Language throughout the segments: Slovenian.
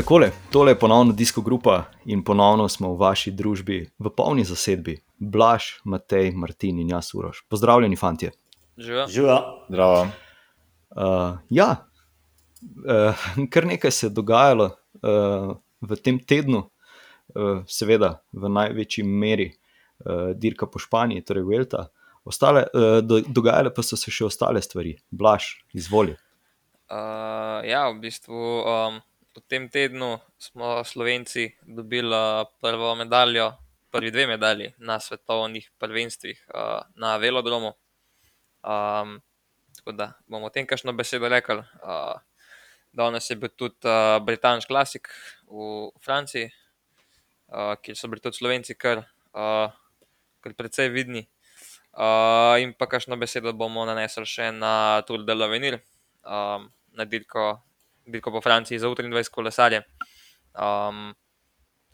Takole, tole je ponovno disko grupa in ponovno smo v vaši družbi, v polni zasedbi. Blaž, Matej, Martin in jaz, Uroš. Pozdravljeni, fanti. Živijo. Živijo. Zdravo. Uh, ja, uh, kar nekaj se je dogajalo uh, v tem tednu, uh, seveda v največji meri uh, dirka po Španiji, torej Velta. Ostale, uh, do, dogajale pa so se še ostale stvari. Blaž, izvoli. Uh, ja, v bistvu um, tem tednu smo Slovenci dobili uh, prvo medaljo, prvi dve medalji na svetovnih prvenstvih uh, na velodromu. Um, tako da bomo o tem kakšno besedo rekli. Uh, danes je bil tudi uh, Britanniš Klasik v Franciji, uh, kjer so bili tudi Slovenci kar, uh, kar precej vidni. Uh, in pa kakšno besedo bomo nanesli še na Tour de l'Avenir. Um, na dirko, dirko po Franciji za 23 kolesarje, um,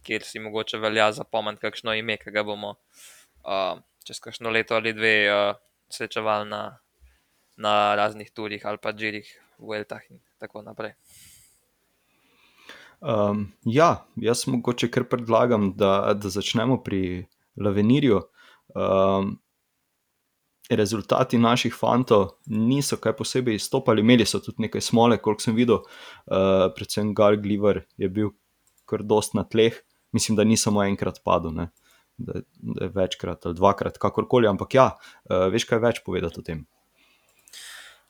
kjer si mogoče velja zapomniti, kakšno ime, ki ga bomo uh, čez kakšno leto ali dve uh, srečevali na, na raznih turih ali pa žirih, Vueltah in tako naprej. Um, ja, jaz mogoče kar predlagam, da, da začnemo pri Lavenirju. Um, rezultati naših fantov niso kaj posebej izstopali, imeli so tudi nekaj smole, koliko sem videl, uh, predvsem Gal Gliver je bil kar dost na tleh, mislim, da ni samo enkrat padel, ne? da, da je večkrat ali dvakrat, kakorkoli, ampak ja, uh, veš kaj več povedati o tem.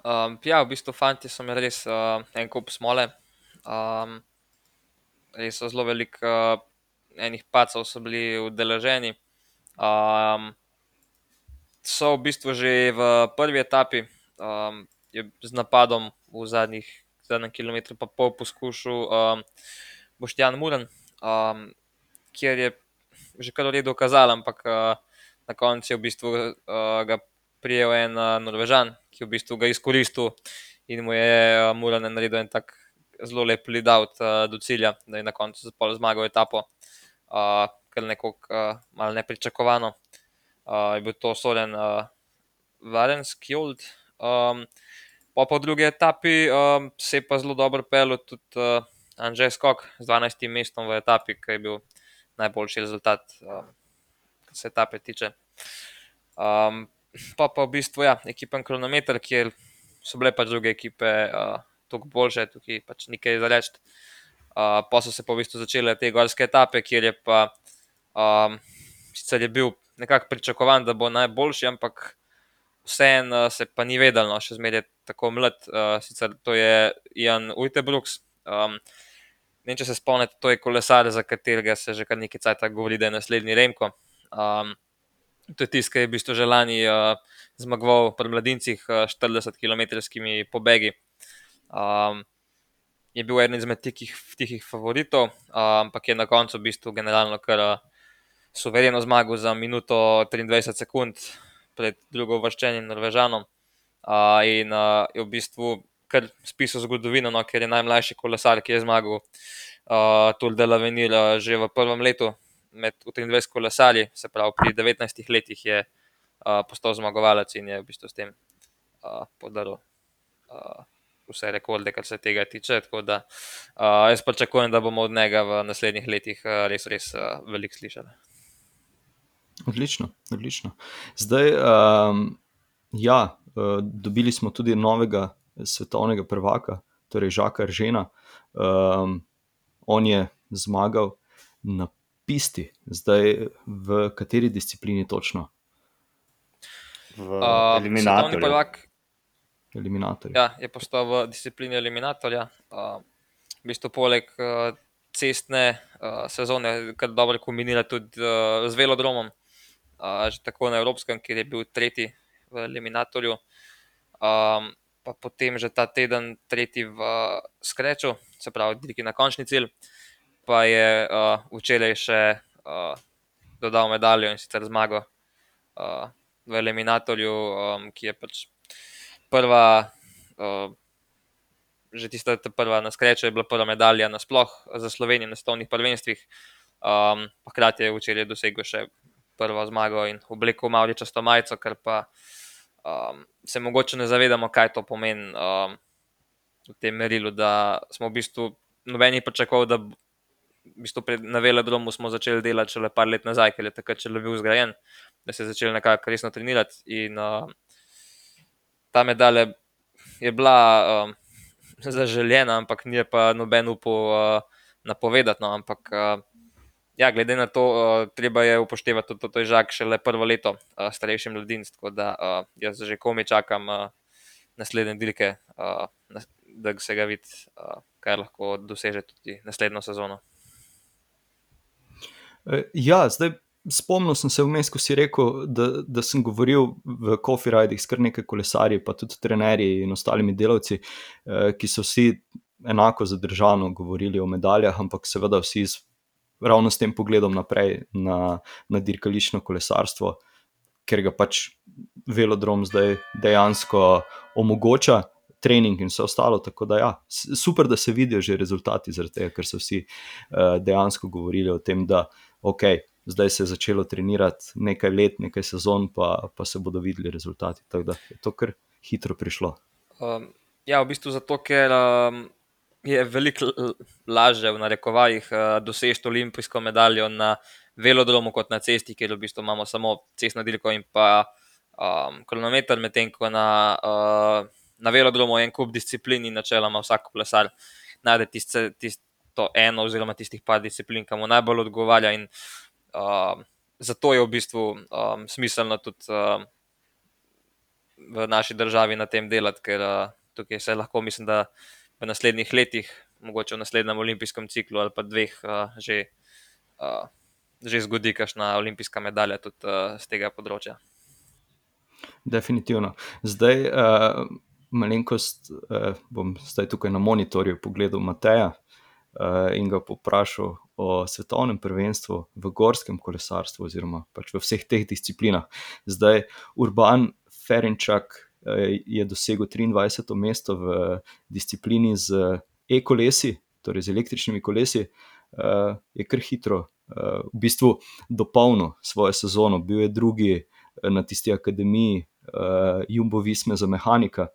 Um, ja, v bistvu fanti so imeli res uh, en kup smole. Um, res so zelo veliko uh, enih pacov so bili udeleženi. Um, so v bistvu že v prvi etapi um, z napadom v zadnjih zadnjem kilometru, pa pol poskušal um, Boštjan Muren, um, kjer je že kar v redu dokazal, ampak uh, na koncu je v bistvu uh, ga prijel en uh, Norvežan, ki je v bistvu ga izkoristil in mu je uh, Muren naredil en tak zelo lep lead out uh, do cilja, da je na koncu zmagal etapo, uh, kar nekoliko uh, malo nepričakovano. uh, je bil to soden uh, Varenski old. Um, pa po drugi etapi um, se je pa zelo dobro pel tudi uh, Anžej Skok z 12. mestom v etapi, ki je bil najboljši rezultat, um, kar se etape tiče. Um, pa pa v bistvu ja, ekipen kronometer, kjer so bile pač druge ekipe uh, toliko boljše, tukaj pač nekaj za reči. Uh, pa so se pa v bistvu začele te gorske etape, kjer je pa um, sicer je bil nekako pričakovan, da bo najboljši, ampak vseeno se pa ni vedel, no, še zmeraj tako mlad. Uh, sicer to je Jan Ujtebrooks. Um, ne vem, če se spomnite, to je kolesar, za katerega se že kar nekaj časa govori, da je naslednji Remko. Um, to je tisti, ki je v bistvu že lani uh, zmagoval pri mladincih uh, 40 km pobegi. Um, je bil eden izmed tihih, tihih favoritov, um, ampak je na koncu v bistvu generalno kar. Uh, suvereno zmago za minuto 23 sekund pred drugo vrščenim Norvežanom. Uh, in uh, je v bistvu kar spisal zgodovino, no, ker je najmlajši kolesar, ki je zmagal uh, Tour de la Venir uh, že v prvem letu med 23 kolesarji, se pravi pri 19 letih je uh, postal zmagovalec in je v bistvu s tem uh, podaril. Uh, Vse rekorde, kar se tega tiče. Da, uh, jaz pričakujem, da bomo od njega v naslednjih letih uh, res, res uh, veliko slišali. Odlično, odlično. Zdaj, um, ja, uh, dobili smo tudi novega svetovnega prvaka, torej Žaka Ržena. Um, on je zmagal na pisti, zdaj v kateri disciplini točno? V uh, eliminatorju. Prvak, eliminatorju. Ja, je postal v disciplini eliminatorja. Uh, v bistvu poleg uh, cestne uh, sezone, kar dobro kombinira tudi uh, z velodromom že tako na Evropskem, kjer je bil tretji v eliminatorju, um, pa potem že ta teden tretji v Skreču, se pravi, dirki na končni cilj, pa je uh, včeraj še uh, dodal medaljo in sicer zmago uh, v eliminatorju, um, ki je pač prva. Uh, Že tista prva na skreču je bila prva medalja nasplošno za Slovenijo na svetovnih prvenstvih. Um, hkrati je včeraj dosegel še prvo zmago in oblekel malo často majico, ker pa um, se mogoče ne zavedamo, kaj to pomeni um, v tem merilu, da smo v bistvu noben je pričakoval, da v bistvu na velodromu smo začeli delati šele par let nazaj, ker je takrat še bil zgrajen, da se je začel nekako resno trenirati. In uh, ta medalja je bila uh, zaželjena, ampak ni pa noben upal uh, napovedati. No, ampak uh, ja, glede na to, uh, treba je upoštevati tudi to, da je žak šele prvo leto uh, starejšim mladinstvom. Tako da uh, jaz že komi čakam uh, naslednje dirke, uh, da se ga vidi, uh, kaj lahko doseže tudi naslednjo sezono. Eh, ja, zdaj spomnil sem se vmes, ko si rekel, da, da sem govoril v Coffee Riding s kar nekaj kolesarji, pa tudi trenerji in ostalimi delavci, eh, ki so vsi enako zadržano govorili o medaljah, ampak seveda vsi z, ravno s tem pogledom naprej na, na dirkalično kolesarstvo, ker ga pač velodrom zdaj dejansko omogoča trening in vse ostalo. Tako da, ja, super, da se vidijo že rezultati, tega, ker so vsi uh, dejansko govorili o tem, da ok, zdaj se je začelo trenirati nekaj let, nekaj sezon, pa, pa se bodo videli rezultati. Tako da je to kar hitro prišlo. Um, ja, v bistvu zato, ker. Um... Je veliko lažje, v narekovajih, uh, doseči olimpijsko medaljo na velodromu kot na cesti, kjer v bistvu imamo samo cestno dirko in pa um, kronometer, medtem ko na uh, na velodromu je en kup disciplin in načeloma vsak plesar najde tisto tist, eno, oziroma tistih par disciplin, ki mu najbolj odgovarja. In, uh, zato je v bistvu um, smiselno tudi uh, v naši državi na tem delati, ker uh, tukaj se lahko, mislim, da v naslednjih letih, mogoče v naslednjem olimpijskem ciklu ali pa dveh, uh, že, uh, že zgodi kakšna olimpijska medalja tudi uh, z tega področja. Definitivno. Zdaj, uh, malenkost, uh, bom zdaj tukaj na monitorju pogledal Mateja uh, in ga poprašal o svetovnem prvenstvu v gorskem kolesarstvu, oziroma pač v vseh teh disciplinah. Zdaj, Urban Ferenčak je dosegel 23. mesto v disciplini z e-kolesi, torej z električnimi kolesi, uh, je kar hitro. Uh, v bistvu dopolnil svojo sezono, bil je drugi na tisti akademiji, Jumbo Visme za mehanika,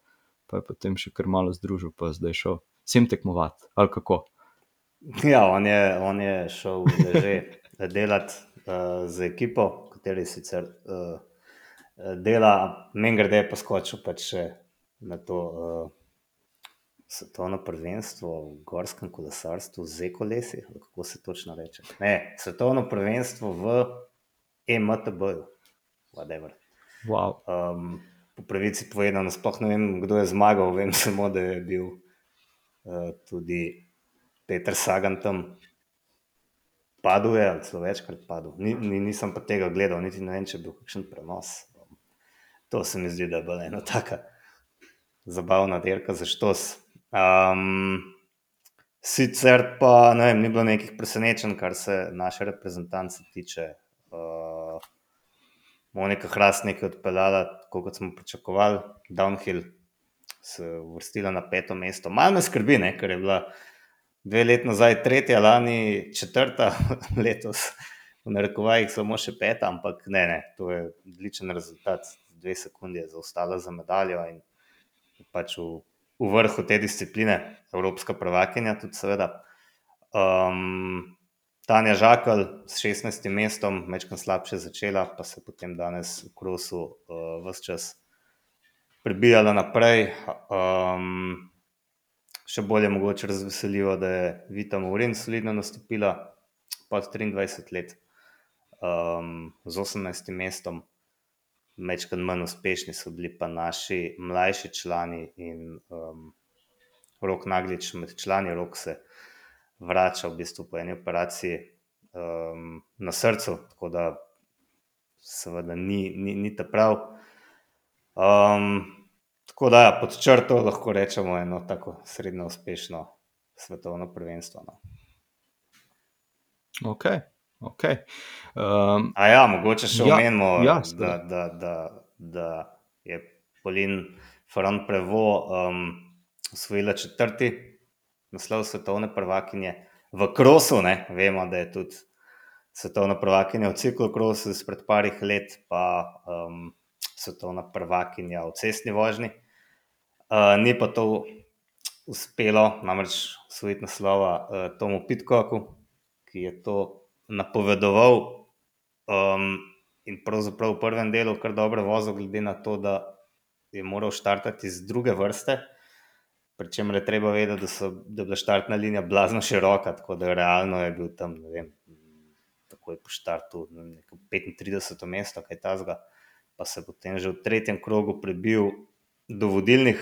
pa je potem še kar malo združil, pa zdaj šel vsem tekmovati. Ali kako? Ja, on je, on je šel že delati uh, z ekipo, kateri sicer uh, dela, meni gre, da je poskočil pač na to uh, svetovno prvenstvo v gorskem kolesarstvu z ekolesi. Kako se točno reče? Ne, svetovno prvenstvo v EMTB-ju, whatever. Wow. Um, po pravici povedano, sploh ne vem, kdo je zmagal. Vem samo, da je bil uh, tudi Peter Sagan tam. Padel je, ali celo večkrat padel. Ni, ni, nisem pa tega gledal, niti ne vem, če je bil kakšen prenos. To se mi zdi, da je bila ena taka zabavna dirka za štos. Um, sicer pa ne vem, ni bilo nekih presenečenj, kar se naše reprezentance tiče. Uh, Monika Hrastnik je odpeljala, kot smo pričakovali, downhill, se vrstila na peto mesto. Malo me skrbi, ne, ker je bila dve leti nazaj tretja, lani četrta, letos v narekovajih samo še peta, ampak ne, ne, to je odličen rezultat. Dve sekunde je zaostala za medaljo in pač v, v vrhu te discipline, evropska prvakinja, tudi seveda. Um, Tanja Žakal s 16. mestom, večkrat slabše začela, pa se potem danes v Krosu uh, vse čas prebijala naprej. Um, še bolje mogoče razveseljivo, da je Vita Maurin solidno nastopila pod 23 let um, z 18. mestom. Večkrat manj uspešni so bili pa naši mlajši člani in um, rok naglič med člani, rok se vrača v bistvu po eni operaciji um, na srcu, tako da seveda ni, ni, ni ta prav. Um, tako da ja, pod črto lahko rečemo eno tako srednjo uspešno svetovno prvenstvo. No. Ok. Okay. Um, A ja, mogoče še ja, omenimo, ja, da, da, da, da je Polin Fran Prevo um, osvojila četrti naslov svetovne prvakinje v Krosu. Ne? Vemo, da je tudi svetovna prvakinja v ciklu Krosu izpred parih let, pa um, svetovna prvakinja v cestni vožnji. Uh, ni pa to uspelo, namreč osvojiti naslova uh, Tomu Pitkoku, ki je to napovedoval. Um, in pravzaprav v prvem delu kar dobro vozil, glede na to, da je moral štartati iz druge vrste. Pričemer je treba vedeti, da, so, da je bila štartna linija blazno široka, tako da realno je bil tam, ne vem, takoj po štartu, na 35. mesto, kaj tasga. Pa se potem že v tretjem krogu prebil do vodilnih,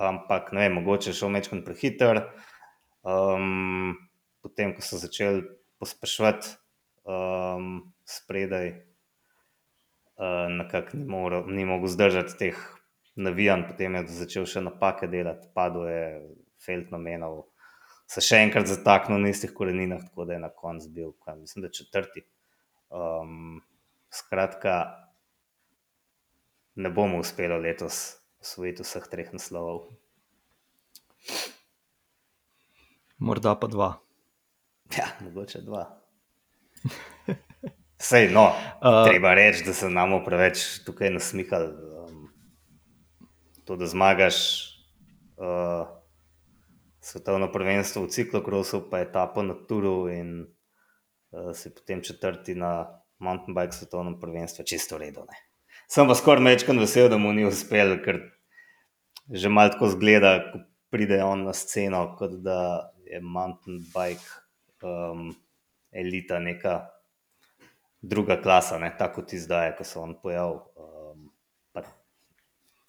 ampak ne vem, mogoče je šel mečkon prehiter. Um, potem, ko so začeli pospeševati um, spredaj, uh, nekako ni, ni mogel zdržati teh navijanj, potem je začel še napake delati, padel je Felt namenov, se še enkrat zataknil na istih koreninah, tako da je na koncu bil, kaj, mislim, da četrti. Um, skratka, ne bomo uspeli letos osvojiti vseh treh naslovov. Morda pa dva. Ja, mogoče dva. Sej, no, uh, treba reči, da se nam preveč tukaj nasmihali. Um, to, da zmagaš uh, svetovno prvenstvo v ciklokrosu, pa je tapo na Turu in uh, si potem četrti na mountain bike svetovnem prvenstvu, čisto redo. Ne. Sem pa skoraj mečkan vesel, da mu ni uspel, ker že malo tako zgleda, ko pride on na sceno, kot da je mountain bike um, elita neka druga klasa, ne? tako ti zdaj, ko se on pojavil. Um,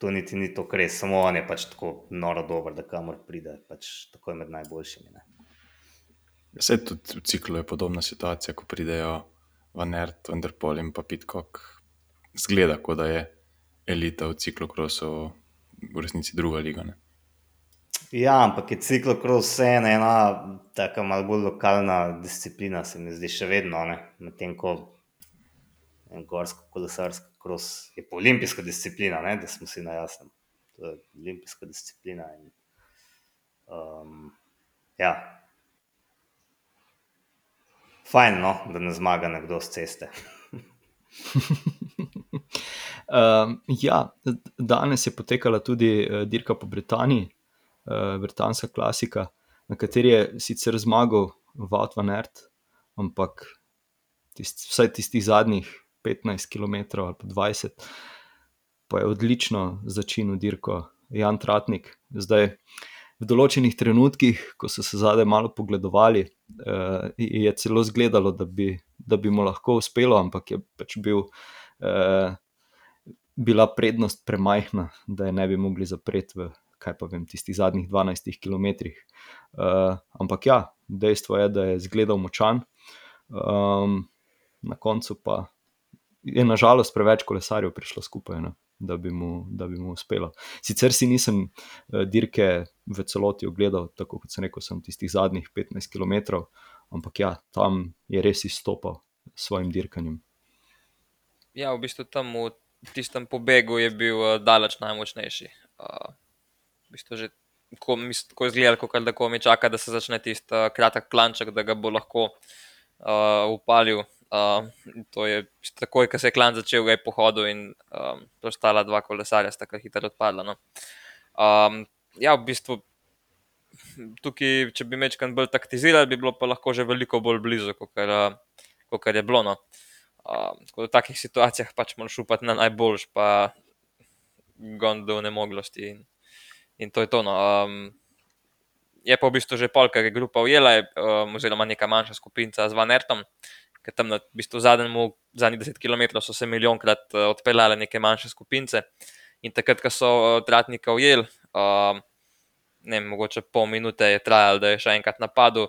to niti ni to, kar je, samo on je pač tako noro dober, da kamor pride, pač tako je med najboljšimi. Vse tudi v ciklu je podobna situacija, ko pridejo v Nerd, Underpol in pa Pitcock. Zgleda, kot da je elita v ciklu krosu v resnici druga liga. Ne? Ja, ampak je ciklokros vseeno ena tako malo bolj lokalna disciplina, se mi zdi še vedno. Medtem ko en gorsko kolesarski kros je pa olimpijska disciplina, ne? da smo si na jasnem. To je olimpijska disciplina. In, um, ja. Fajn, no, da ne zmaga nekdo z ceste. um, ja, danes je potekala tudi uh, dirka po Britaniji, britanska klasika, na kateri je sicer zmagal Vat van Ert, ampak tist, vsaj tistih zadnjih 15 km ali pa 20, pa je odlično začel dirko Jan Tratnik. Zdaj, v določenih trenutkih, ko so se zadaj malo pogledovali, uh, je celo zgledalo, da bi, da bi mu lahko uspelo, ampak je pač bil. Uh, Bila prednost premajhna, da je ne bi mogli zapreti v, kaj pa vem, tistih zadnjih 12 km. Uh, ampak ja, dejstvo je, da je zgledal močan, um, na koncu pa je nažalost preveč kolesarjev prišlo skupaj, ne, da, bi mu, da bi mu uspelo. Sicer si nisem uh, dirke v celoti ogledal, tako kot sem rekel, sem tistih zadnjih 15 km, ampak ja, tam je res izstopal s svojim dirkanjem. Ja, v bistvu tam v tistem pobegu je bil uh, daleč najmočnejši. Uh, v bistvu že ko, ko je izgledal, kot da komi čaka, da se začne tisti uh, kratek klanček, da ga bo lahko uh, upalil. Uh, to je takoj, ko se je klan začel, je pohodil in um, ostala dva kolesarja, sta kar hitro odpadla. No. Um, ja, v bistvu tukaj, če bi mečkan bolj taktizirali, bi bilo pa lahko že veliko bolj blizu, kot je bilo. No. Um, v takih situacijah pač moraš upati na najboljš, pa gondov nemoglosti in, in to je to. No. Um, je pa v bistvu že polk, ki je grupa ujela, um, oziroma neka manjša skupinca z Vanertom ker tam na v bistvu zadnjemu, zadnjih 10 km so se milijonkrat uh, odpeljale neke manjše skupince. In takrat, ko so uh, tratnika ujeli, uh, ne vem, mogoče pol minute je trajalo, da je še enkrat napadel,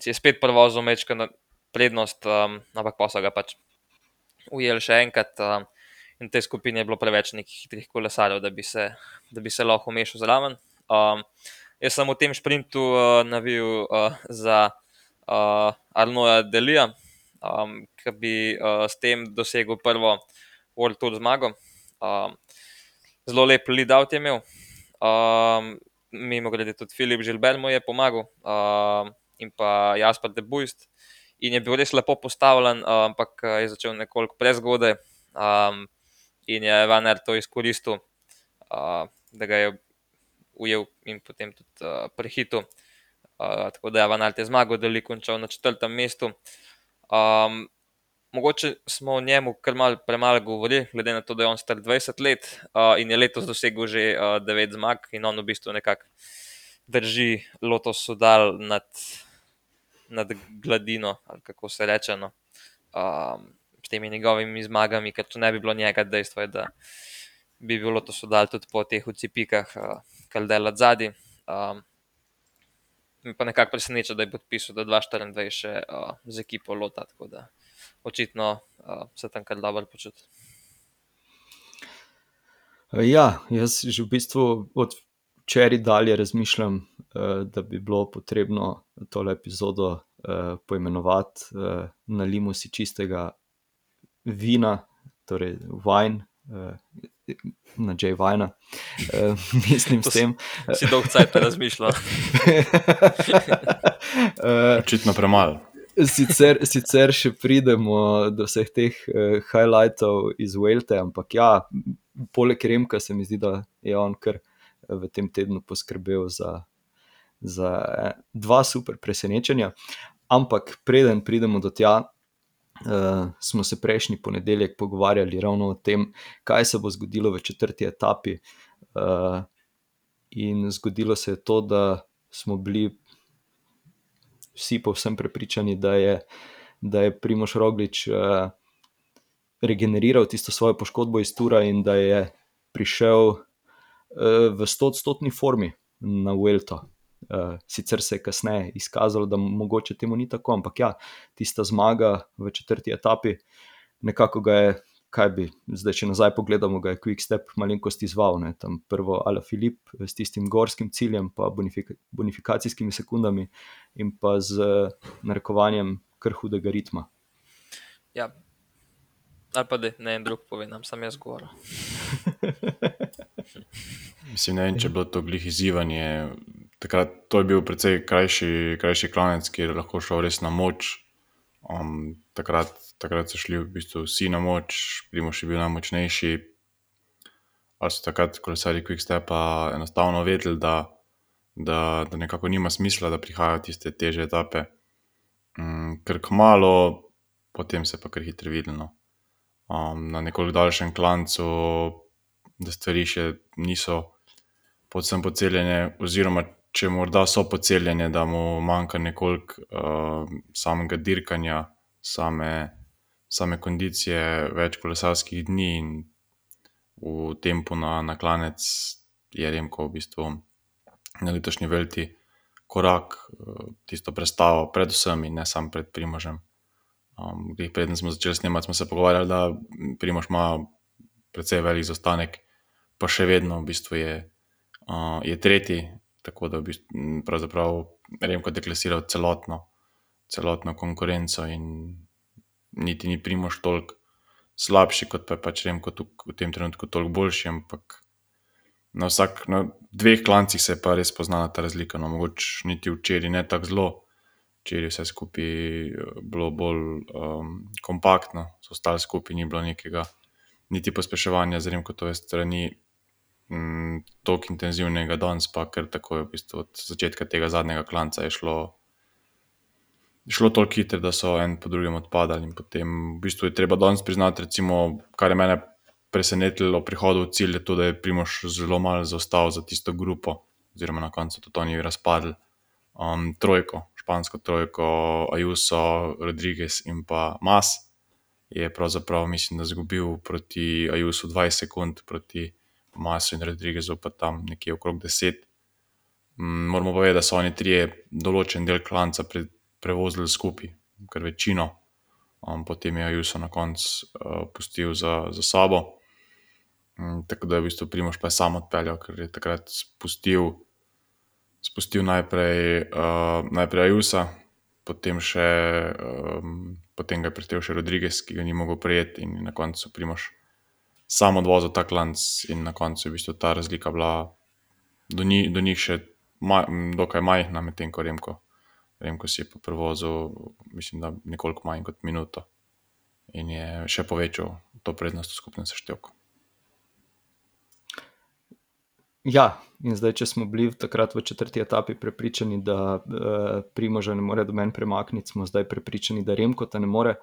si je spet prevozil mečka na prednost, um, ampak pa so ga pač ujeli še enkrat. Um, in te skupine je bilo preveč nekih hitrih kolesarjev, da bi se, da bi se lahko umešal zraven. Um, jaz sem v tem sprintu uh, navil uh, za uh, Arnoja Delija, um, ki bi uh, s tem dosegel prvo World Tour zmago. Um, zelo lep lead-out je imel. Um, mimo grede, tudi Filip Žilber mu je pomagal um, in pa Jasper de Bujst. In je bil res lepo postavljen, um, ampak je začel nekoliko prezgodaj um, in je Vaner to izkoristil, uh, da ga je ujel in potem tudi uh, prehitil. Uh, tako da je Van Alt je zmagal, da je končal na četrtem mestu. Um, mogoče smo o njemu kar mal premalo govorili, glede na to, da je on star 20 let uh, in je letos dosegel že uh, 9 zmag in on v bistvu nekako drži Lotus sodal nad, nad gladino, ali kako se reče. No. Um, temi njegovimi zmagami, ker če ne bi bilo njega, dejstvo je, da bi bilo to sodal tudi po teh ucipikah, uh, kar dela zadnji. Um, pa nekako preseneča, da je podpisal, da 2-24 še uh, z ekipo Lota, tako da očitno uh, se tam kar dobro počuti. Ja, jaz že v bistvu od včeraj dalje razmišljam, uh, da bi bilo potrebno tole epizodo uh, poimenovati uh, Nalimo si čistega vina, torej wine. Uh, Na J. Vajna, uh, mislim, s tem. Si dolgo časa razmišljal. Očitno uh, premalo. Sicer, sicer še pridemo do vseh teh uh, highlightov iz Welte, ampak ja, poleg Remka se mi zdi, da je on kar v tem tednu poskrbel za, za dva super presenečenja. Ampak preden pridemo do tja, uh, smo se prejšnji ponedeljek pogovarjali ravno o tem, kaj se bo zgodilo v četrti etapi. Uh, in zgodilo se je to, da smo bili vsi povsem prepričani, da je, da je Primoš Roglič uh, regeneriral tisto svojo poškodbo iz Tura in da je prišel uh, v 100-odstotni formi na Vuelto. Uh, sicer se je kasneje izkazalo, da mogoče temu ni tako, ampak ja, tista zmaga v četrti etapi, nekako ga je, kaj bi, zdaj če nazaj pogledamo, ga je Quick Step malenkost izval. Ne? Tam prvo Ala Filip s tistim gorskim ciljem, pa bonifika, bonifikacijskimi sekundami in pa z narekovanjem kar hudega ritma. Ja, ali pa da ne en drug pove, nam sam jaz govoril. Mislim, ne vem, če je bilo to glih izzivanje takrat to je bil precej krajši, krajši klanec, kjer je lahko šel res na moč. Um, takrat, takrat so šli v bistvu vsi na moč, Primoš je bil najmočnejši. Ali so takrat kolesari Quickstepa enostavno vedeli, da, da, da nekako nima smisla, da prihajajo tiste teže etape. Um, ker kmalo, potem se pa kar hitro videlo. Um, na nekoliko daljšem klancu, da stvari še niso povsem poceljene, oziroma če morda so poceljene, da mu manjka nekoliko uh, samega dirkanja, same, same kondicije, več kolesarskih dni in v tempu na, na klanec, je Remko v bistvu na letošnji velti korak, uh, tisto predstavo, predvsem in ne samo pred Primožem. Um, preden smo začeli snemati, smo se pogovarjali, da Primož ima precej velik zaostanek, pa še vedno v bistvu je, uh, je tretji, tako da bi pravzaprav Remko deklasiral celotno, celotno konkurenco in niti ni primoš toliko slabši, kot pa je pač Remko v tem trenutku toliko boljši, ampak na, vsak, na dveh klancih se je pa res poznala ta razlika. No, mogoče niti včeraj ne tako zelo, včeraj vse skupaj eh, bilo bolj um, kompaktno, so ostali skupaj, ni bilo nekega niti pospeševanja z Remko, to je strani mm, tako intenzivnega danes, pa ker tako je v bistvu od začetka tega zadnjega klanca je šlo. Šlo toliko hitro, da so en po drugem odpadali. In potem v bistvu je treba danes priznati, recimo, kar je mene presenetilo pri prihodu v cilj, je to, da je Primoš zelo malo zaostal za tisto grupo, oziroma na koncu tudi oni razpadli. Um, trojko, špansko trojko, Ajuso, Rodriguez in pa Mas je pravzaprav, mislim, da izgubil proti Ajusu 20 sekund, proti Masu in Rodrigezu pa tam nekje okrog 10. Mm, moramo povedati, da so oni trije določen del klanca pre, prevozili skupaj, kar večino, um, potem je Juso na koncu uh, pustil za, za sabo. Um, tako da je v bistvu Primoš pa sam odpeljal, ker je takrat spustil, spustil najprej, uh, najprej Jusa, potem, še, um, potem ga je pritev še Rodriguez, ki ga ni mogel prijeti in na koncu Primoš sam odvozil ta klanc, in na koncu je v bistvu ta razlika bila do, ni, do njih še maj, dokaj majhna, medtem ko Remko, Remko si je pa prevozil, mislim, da nekoliko manj kot minuto in je še povečal to prednost v skupnem seštevku. Ja, In zdaj, če smo bili takrat v četrti etapi prepričani, da uh, Primoža ne more do meni premakniti, smo zdaj prepričani, da Remko ta ne more.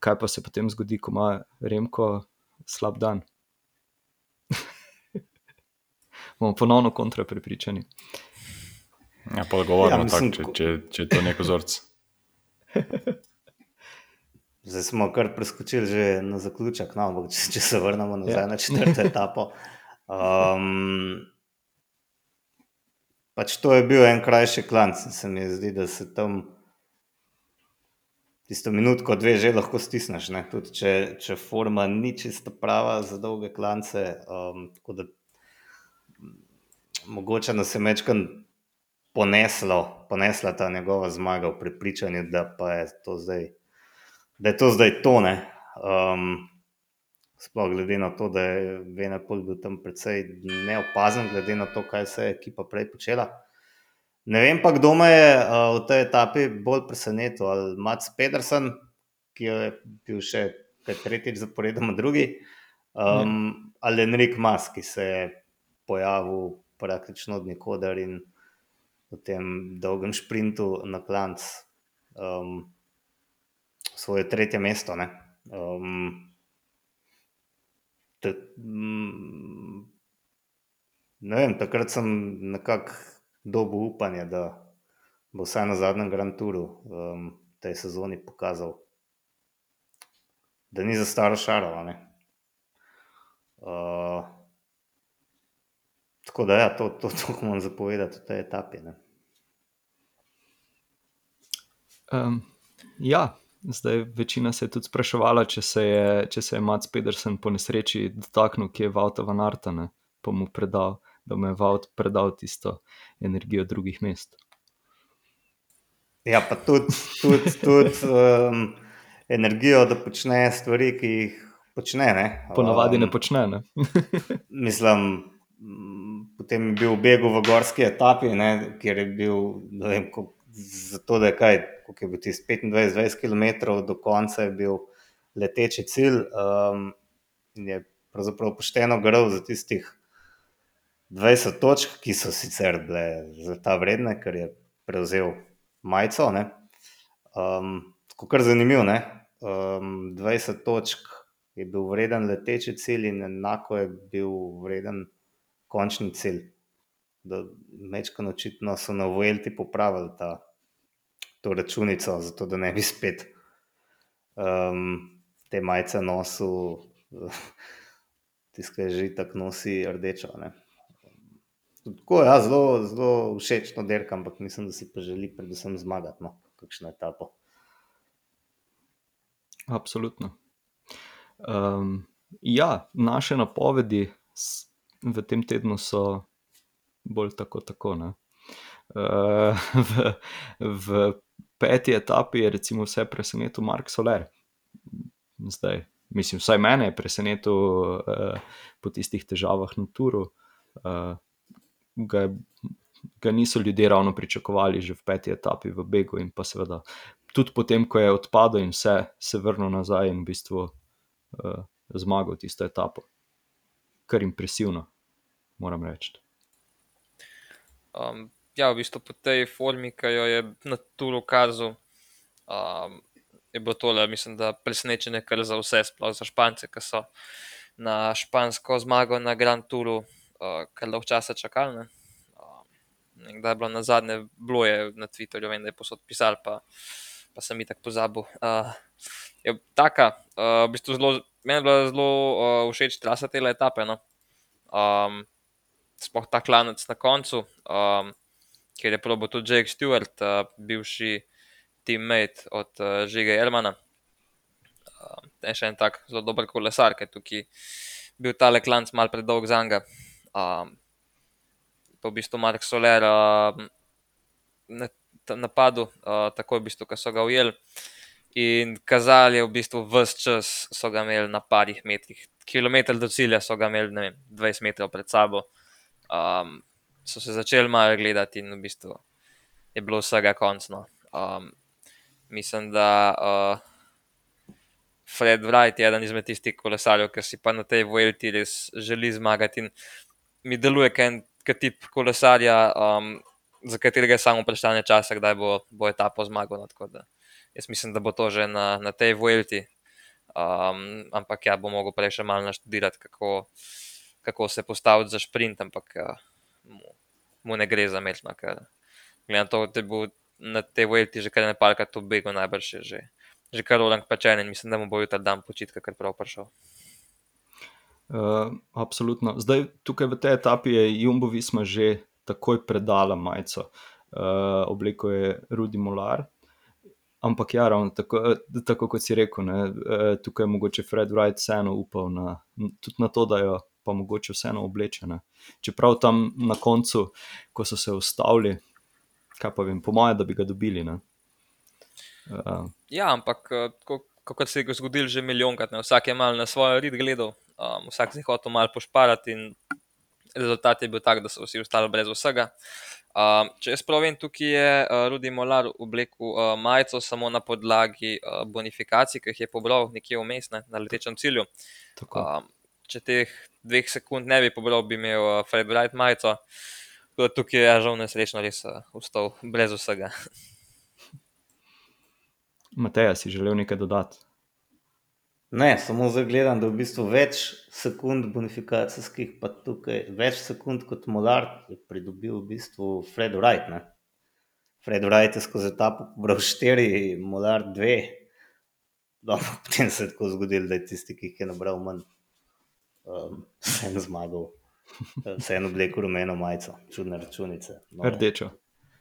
Kaj pa se potem zgodi, ko ima Remko slab dan? bomo ponovno kontra prepričani. Ja, pa odgovorimo, Ja, mislim, če, ko- če, če je to nek vzorc. Zdaj smo kar preskočili že na zaključek, no, ampak če, če se vrnemo nazaj Ja. na četrto etapo. Um, pač to je bil en krajši klanc, in se mi zdi, da se tam tisto minutko, dve že lahko stisneš. Ne? Tudi če, če forma ni čisto prava za dolge klance. Um, tako da mogoče nas je mečkan poneslo, ponesla ta njegova zmaga v prepričanju, da pa je to zdaj da je to zdaj to. ne. Um, sploh glede na to, da je Venepol bil tam precej neopazen, glede na to, kaj se je ekipa prej počela. Ne vem pa, kdo me je v tej etapi bolj presenetil, ali Mats Pedersen, ki je bil še tretjič zaporedoma drugi, um, ali Enrik Mas, ki se je pojavil praktično od nikoder in v tem dolgem sprintu na klanc um, svoje tretje mesto. Ne, um, t, mm, ne vem, takrat sem nekako dobil upanje, da bo vsaj na zadnjem Grand Touru um, tej sezoni pokazal, da ni za staro šaro. Uh, tako da, ja, to, to, to moram zapovedati v tej etapi. Ne. Um, ja, zdaj večina se je tudi spraševala, če se je, če se je Mats Pedersen po nesreči dotaknil, ki je Vauta van Arta, ne, pa mu predal, da mu je Vaut predal tisto energijo drugih mest. Ja, pa tudi, tudi, tudi um, energijo, da počne stvari, ki jih počne. Ne? Ponavadi ne Um, počne. Ne? Mislim, potem je bil v begu v gorski etapi, ne, kjer je bil, ne vem, koliko- zato da je kaj, koliko je bil tisti 25-20 km do konca, je bil leteči cilj. Um, je pravzaprav pošteno grl za tistih 20 točk, ki so sicer bile za ta vredne, ker je prevzel majico. ne. Um, tako kar zanimivo. ne. Um, 20 točk je bil vreden leteči cilj, in enako je bil vreden končni cilj. Mečkano očitno so na Vuelti popravili ta, to računico, zato da ne bi spet um, te majice nosil, tiskaj že tako nosi rdečo. Ne. Tako je, ja, zelo, zelo všečno dirka, ampak mislim, da si pa želi predvsem zmagati, no, kakšno etapo. Absolutno. Um, ja, naše napovedi v tem tednu so bolj tako. tako uh, v, v peti etapi je recimo vse presenetil Mark Soler. Zdaj, mislim, vsaj mene je presenetil uh, po tistih težavah na Turu. Uh, ga, ga niso ljudje ravno pričakovali že v peti etapi v Begu in pa seveda tudi potem, ko je odpadel in vse, se vrnil nazaj in v bistvu uh, zmagal tisto etapo. Kar impresivno, moram reči. Um, ja, v bistvu po tej formi, ki jo je na Tulu kazal, um, je bilo tole, mislim, da presenečenje kar za vse, sploh za Špance, ki so na špansko zmago na Grand Touru uh, kar dolgo časa čakali. ne. Um, in Kdaj je bilo na zadnje, bilo je na Twitterju, vem, da je posod pisal, pa, pa sem jih tako pozabil. Uh, je taka, uh, v bistvu zelo, meni je bila zelo uh, všeč trasa te etape. No? Um, sploh ta klanec na koncu, um, kjer je probil tudi Jake Stewart, uh, bivši teammate od uh, Žige Elmana. Um, je še en tak zelo dober kolesar, ki je tukaj bil tale klanc mal predolg za njega. Um, pa v bistvu Mark Soler uh, na, napadel, uh, takoj v bistvu, ko so ga ujeli. In kazali je v bistvu vse čas, so ga imeli na parih metrih, kilometr do cilja so ga imeli, ne vem, 20 metrov pred sabo. Um, so se začeli malo gledati, in v bistvu je bilo vsega končno. Um, mislim, da uh, Fred Wright je eden izmed tistih kolesarjev, ki si pa na tej Vuelti res želi zmagati. In mi deluje, kot tip kolesarja, um, za katerega je samo vprašanje časa, kdaj bo, bo etapo zmagal. No, da jaz mislim, da bo to že na, na tej Vuelti. Um, ampak ja, bo mogel prej še malo naštudirati, kako, kako se postaviti za sprint, ampak ja, mu, mu ne gre za mečna, ker gledam to, da bo na tej Vuelti že kar ne parkrat to bego, najbrž je že, že kar Roland pečen in mislim, da mu bo jutri dan počitka kar prav prišel. Uh, absolutno. Zdaj, tukaj v tej etapi je Jumbo Visma že takoj predala majico. Uh, obliko je Rudi Molar. Ampak, ja, ravno tako, tako kot si rekel, ne, tukaj je mogoče Fred Wright vseeno upal na, tudi na to, da jo pa mogoče vseeno obleče. Ne. Čeprav tam na koncu, ko so se ustavili, kaj pa vem, po mojem, da bi ga dobili. Uh. Ja, ampak kot se je zgodilo že milijonkrat, ne. vsak je mal na svojo rit gledal, um, vsak si je hotel malo pošparati in rezultat je bil tak, da so vsi ostali brez vsega. Um, če jaz pravim, tukaj je uh, Rudi Molar oblekel uh, majico samo na podlagi uh, bonifikacij, ki jih je pobral nekje vmes ne, na letečem cilju. Um, če teh dveh sekund ne bi pobral, bi imel uh, Fred Wright majico. Tukaj je žal nesrečno res uh, ustal brez vsega. Mateja, si želel nekaj dodati? Ne, samo zdaj gledam, da je v bistvu več sekund bonifikacijskih, pa tukaj več sekund kot Molar je pridobil v bistvu Fred Wright. Ne? Fred Wright je skozi ta pobral štiri, Molar dve. No, potem se je tako zgodilo, da je tisti, ki jih je nabral manj, um, vseeno zmagal. Vseeno obleko rumeno majico, čudne računice. No, rdečo.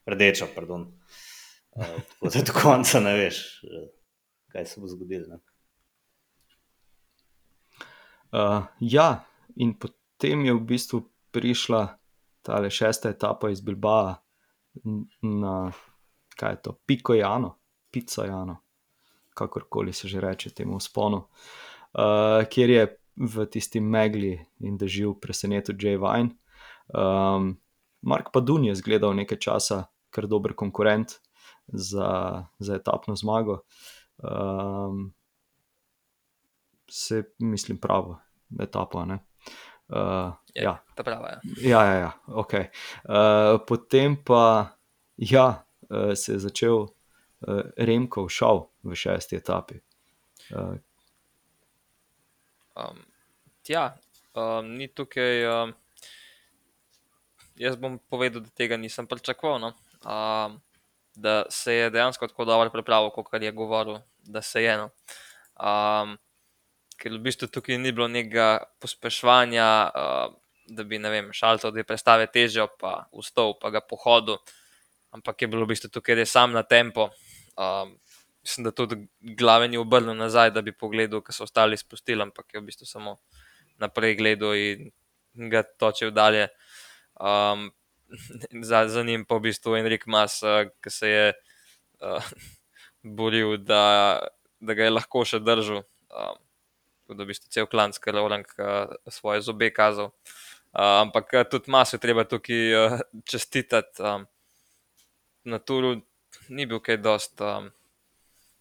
Rdečo, pardon. Uh, tako da do konca ne veš, kaj se bo zgodilo. Ja, in potem je v bistvu prišla ta šesta etapa iz Bilbao na kaj je to, Pico Jano, Pico Jano, kakorkoli se že reče temu sponu, uh, kjer je v tisti megli in dežju presenetil Jay Vine. Um, Mark Padun je zgledal nekaj časa, kar dober konkurent za, za etapno zmago. Um, se, mislim, pravo, etapa. Uh, je, ja, ta prava. Ja, ja, ja, ja ok. Uh, potem pa ja, uh, se je začel uh, Remko šel v šesti etapi. Uh, um, ja, um, ni tukaj. Um, jaz bom povedal, da tega nisem pričakoval. No? Um, da se je dejansko tako dobro pripravil, kot je govoril, da se je. No? Um, ker v bistvu tukaj ni bilo nekega pospeševanja, uh, da bi šalto, da je predstave težjo, pa vstal, pa ga pohodil, ampak je bilo v bistvu tukaj res sam na tempo. Um, mislim, da tudi glave ni obrnil nazaj, da bi pogledal, kaj so ostali spustili, ampak je v bistvu samo naprej gledal in ga točil dalje. Um, za, za njim pa v bistvu Enrik Mas, uh, ki se je uh, boril, da, da ga je lahko še držal. Um, tako da v bistvu cel klan skrlovnik uh, svoje zobe kazal. Uh, ampak uh, tudi maso je treba tukaj uh, čestitati. Um, na turu ni bil kaj dost, um,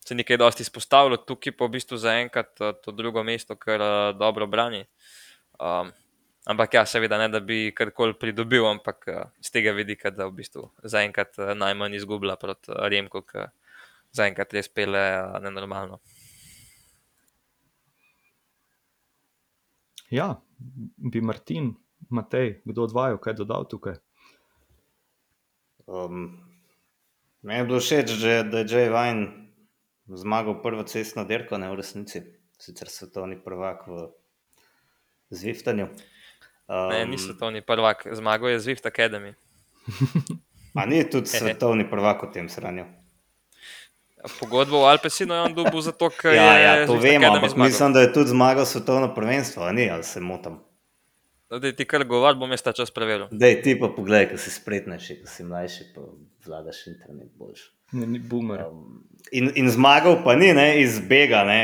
se ni kaj dost izpostavilo, tukaj pa v bistvu zaenkrat uh, to drugo mesto, kar uh, dobro brani. Um, ampak ja, seveda ne, da bi karkoli pridobil, ampak uh, z tega vidika, da v bistvu zaenkrat uh, najmanj izgublja proti uh, Remku, ki zaenkrat res pele uh, nenormalno. Ja, bi Martin, Matej, kdo od vaju, kaj dodal tukaj? Um, Meni je bilo všeč, da je Jay Vine zmagal prvo cestno dirko, ne v resnici, sicer svetovni prvak v Zviftanju. Um, ne, ni svetovni prvak, zmagal je Zwift Academy. A ni tudi svetovni prvak v tem sranju? Pogodbo v Alpesinu je on dobil zato, ker ja, je. Ja, to vemo, ampak mislim, da je tudi zmagal svetovno prvenstvo, ni, ali se motim. No, da ti kar govor, bom jaz ta čas preveril. Da ti pa pogledaj, ker si spretnejši, ker si mlajši, pa vladaš internet boljši. Ne, ni boomer. Um, in, in zmagal pa ni ne, iz bega, ne,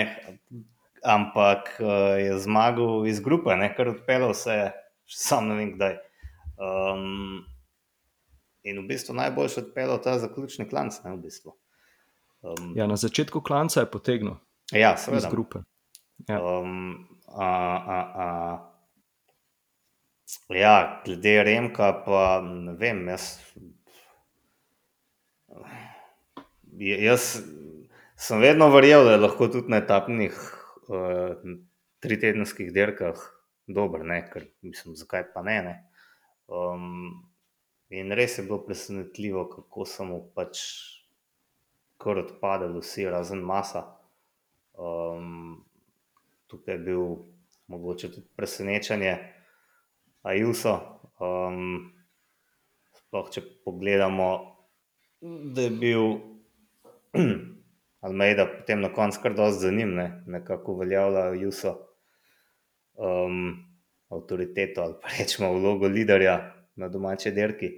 ampak uh, je zmagal iz grupe, ne, kar odpeljal vse, sam ne vem kdaj. Um, in v bistvu najboljši odpeljal ta zaključni klanc, ne v bistvu. Um, ja, na začetku klanca je potegnil. Ja, seveda. Iz grupe. Ja. Um, a, a, a. Ja, glede Remka, pa ne vem, jaz. Jaz sem vedno verjel, da je lahko tudi na etapnih uh, tritedenskih dirkah dober, ne? ker mislim, zakaj pa ne. ne? Um, in res je bilo presenetljivo, kako so mu pač kar odpadali vsi, razen masa. Um, tukaj je bil mogoče tudi presenečenje, Ajuso. Um, sploh če pogledamo, da je bil Almeida potem na koncu kar dosti za njim, ne? nekako uveljavlja Ajuso um, avtoriteto ali pa rečemo vlogo liderja na domači dirki.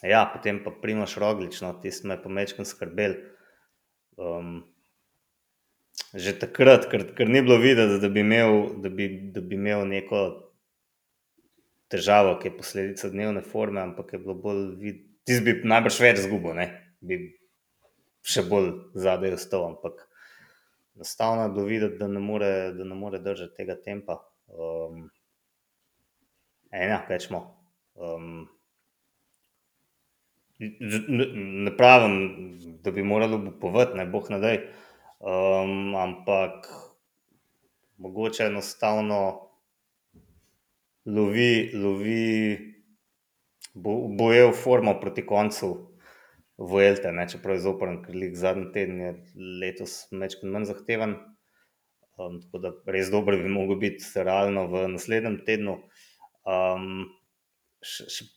Ja, potem pa Primoš Roglič, no, tisti me je pa mečkam skrbel. Um, že takrat, ker, ker ni bilo videti, da bi imel, da bi, da bi imel neko težavo, ki je posledica dnevne forme, ampak je bilo bolj videti, ti bi najbrž več zgubo, ne bi še bolj zadaj ostal, ampak enostavno je bilo videti, da ne more, da ne more držati tega tempa. Um, ena, rečemo. Um, ne pravim, da bi moralo povati, ne boh ne daj. Um, ampak mogoče enostavno lovi, lovi bo, bojel formo proti koncu Vuelte, ne, čeprav je zoprn, ker lik zadnji teden je letos mečkaj manj zahteven. Um, tako da res dobro bi mogel biti realno v naslednjem tednu. Um, še, še,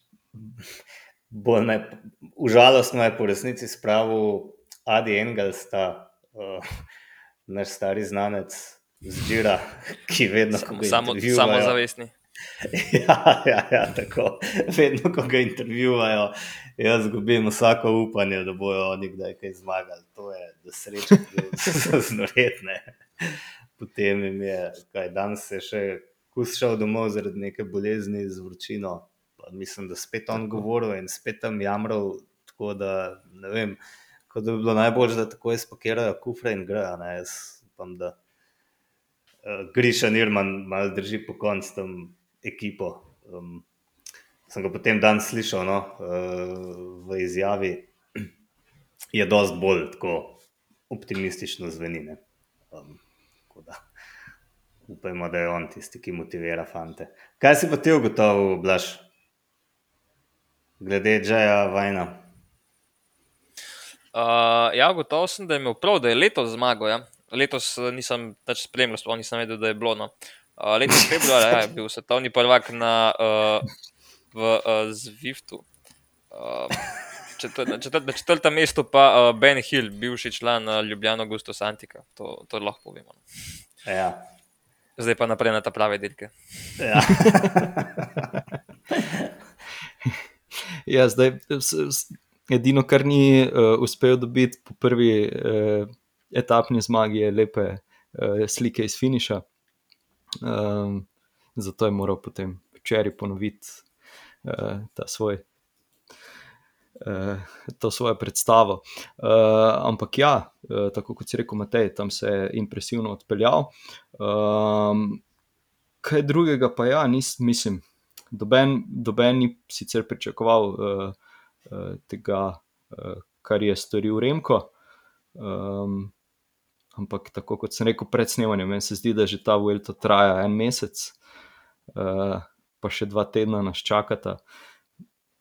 bolj me, užalostno je po resnici spravil Adi Engelsta, uh, naš stari znanec zbira, ki vedno samo, samo, samo zavestni. Ja, ja, ja, tako. Vedno, ko ga intervjuvajo, jaz izgubim vsako upanje, da bojo oni kdaj kaj zmagali. To je, da srečo, da so znoretne. Potem jim je, kaj danes je še kušal domov zaradi neke bolezni z vročino. Mislim, da spet on govoril in spet tam jamral, tako da ne vem. Tako da bi bilo najbolje, da tako izpakirajo kufre in grejo. Jaz upam, da uh, Griša Nirman malo drži po koncu tam ekipo. Um, sem ga potem dan slišal no, uh, v izjavi, je dosti bolj tako optimistično zveni. Um, upajmo, da je on tisti, ki motivira fante. Kaj si pa ti ugotovil, Blaž? Glede Džeja Vajna. Uh, ja, gotovo sem, da je imel prav, da je letos zmagal. Ja. Letos eh, nisem več spremljal, sploh nisem vedel, da je bilo. No. Uh, letos februarja ja, je bil svetovni prvak na, uh, v uh, Zwiftu. Uh, četr, na, četr, na četrtem mestu pa uh, Ben Hill, bivši član uh, Ljubljana Gusto Santika. To, to lahko povemo. No. Ja. Zdaj pa naprej na ta prave dirke. Ja. ja, zdaj. Edino, kar ni uh, uspel dobiti po prvi uh, etapni zmagi, je lepe uh, slike iz finiša. Um, zato je moral potem včeraj ponoviti uh, ta svoj. Uh, to svojo predstavo. Uh, ampak ja, uh, tako kot si rekel, Matej, tam se je impresivno odpeljal. Um, kaj drugega pa ja, nis, mislim, doben, doben ni sicer pričakoval. Uh, Eh, tega, eh, kar je storil Remko. Um, ampak tako kot sem rekel pred snemanjem, meni se zdi, da že ta Vuelta traja en mesec, uh, pa še dva tedna nas čakata.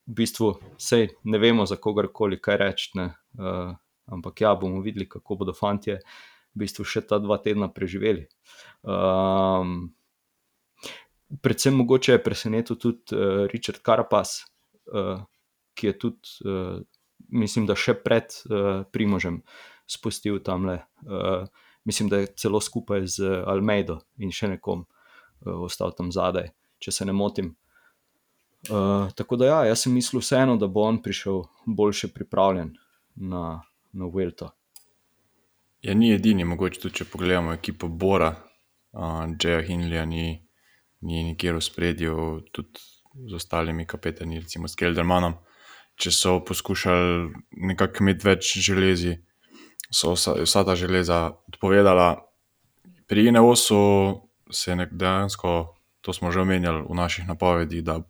V bistvu, sej ne vemo za kogarkoli kaj reči, uh, ampak ja, bomo videli, kako bodo fanti v bistvu še ta dva tedna preživeli. Um, predvsem mogoče je presenetil tudi uh, Richard Carapaz, uh, ki je tudi, uh, mislim, da še pred uh, Primožem spustil tam le. Uh, eh, mislim, da je celo skupaj z Almeido in še nekom uh, ostal tam zadaj, če se ne motim. Uh, tako da, ja, jaz sem mislil vseeno, da bo on prišel boljše pripravljen na, Vuelto. Ja, ni edini, mogoče tudi če pogledamo ekipo Bora, uh, Džeja Hinlija, ni, ni nikjer v spredju, tudi z ostalimi kapetani, recimo s Keldermanom. Če so poskušali nekako imeti več železi, so vsa, vsa ta železa odpovedala. Pri INEOS-u se je dejansko, to smo že omenjali v naših napovedih, da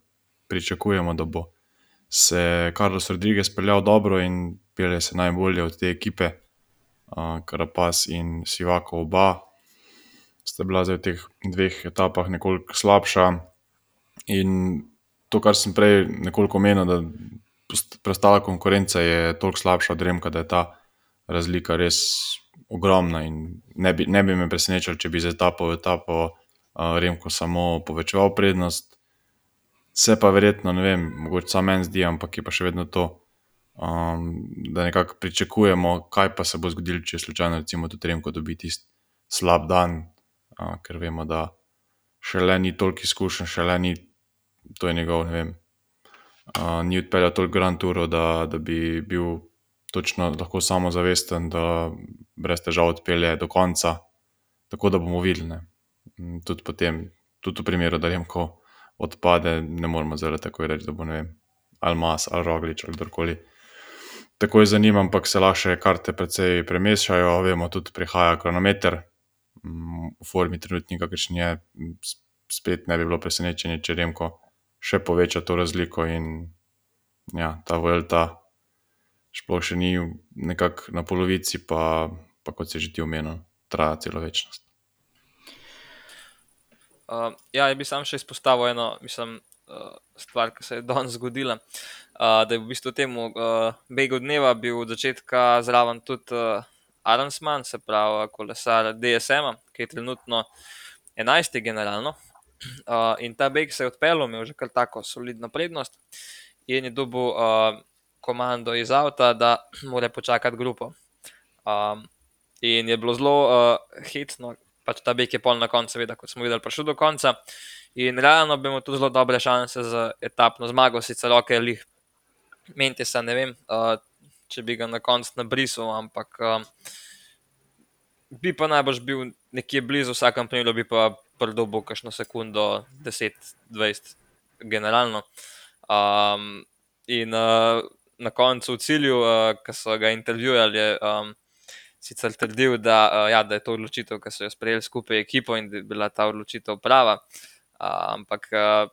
pričakujemo, da bo se Carlos Rodriguez peljal dobro in pelje se najbolje od te ekipe. Uh, Karapas in Sivako oba sta bila zdaj v teh dveh etapah nekoliko slabša. In to, kar sem prej nekoliko omenil, da preostala konkurenca je toliko slabša od Remka, da je ta razlika res ogromna. Ne bi, ne bi me presenečalo, če bi za etapo v etapo uh, Remko samo povečeval prednost. Se pa verjetno, ne vem, mogoče samo meni zdi, ampak je pa še vedno to, um, da nekako pričakujemo, kaj pa se bo zgodilo, če slučajno, recimo, tudi Remko dobi tisti slab dan, ker vemo, da še le ni toliko izkušen, še le ni, to je njegov, ne vem, uh, ni odpeljal toliko Grand Tourov, da, da bi bil točno lahko samozavesten, da brez težav odpelje do konca. Tako da bomo videli. Tudi, potem, tudi v primeru, da Remko odpade, ne moremo zelo tako reči, da bo ne vem, ali mas, ali roglič, ali kdorkoli. Tako je zanimivo, ampak se lahko še karte precej premešajo, vemo, tudi prihaja kronometer, mm, v formi trenutnika, ki še je, spet ne bi bilo presenečenje, če Remko še poveča to razliko in ja, ta Vojta. Sploh še ni nekako na polovici, pa, pa kot se že ti omenil, traja celo večnost. Uh, ja, jaz bi sam še izpostavil eno mislim, uh, stvar, ki se je danes zgodila. Uh, da je v bistvu temu uh, begu dneva bil od začetka zraven tudi uh, Arnsman, se pravi kolesar DSM, ki je trenutno 11. generalno. Uh, in ta beg se je odpeljal, imel že kar tako solidno prednost in je dobil uh, komando iz avta, da mora počakati grupo. Um, in je bilo zelo uh, hitno, pač ta beg je pol na koncu, seveda, kot smo videli, prišel do konca. In realno bi imel tudi zelo dobre šanse za etapno zmago, sicer ok, lih, menti se, ne vem, uh, če bi ga na koncu nabrisal, ampak uh, bi pa najbrž bil nekje blizu, v vsakem primeru bi pa prdobo kakšno sekundo, 10-20, generalno. Um, in uh, na koncu v cilju, uh, ki so ga intervjuvali, je. Um, sicer trdil, da, uh, ja, da je to odločitev, ki so jo sprejeli skupaj ekipo in da je bila ta odločitev prava. Uh, ampak uh,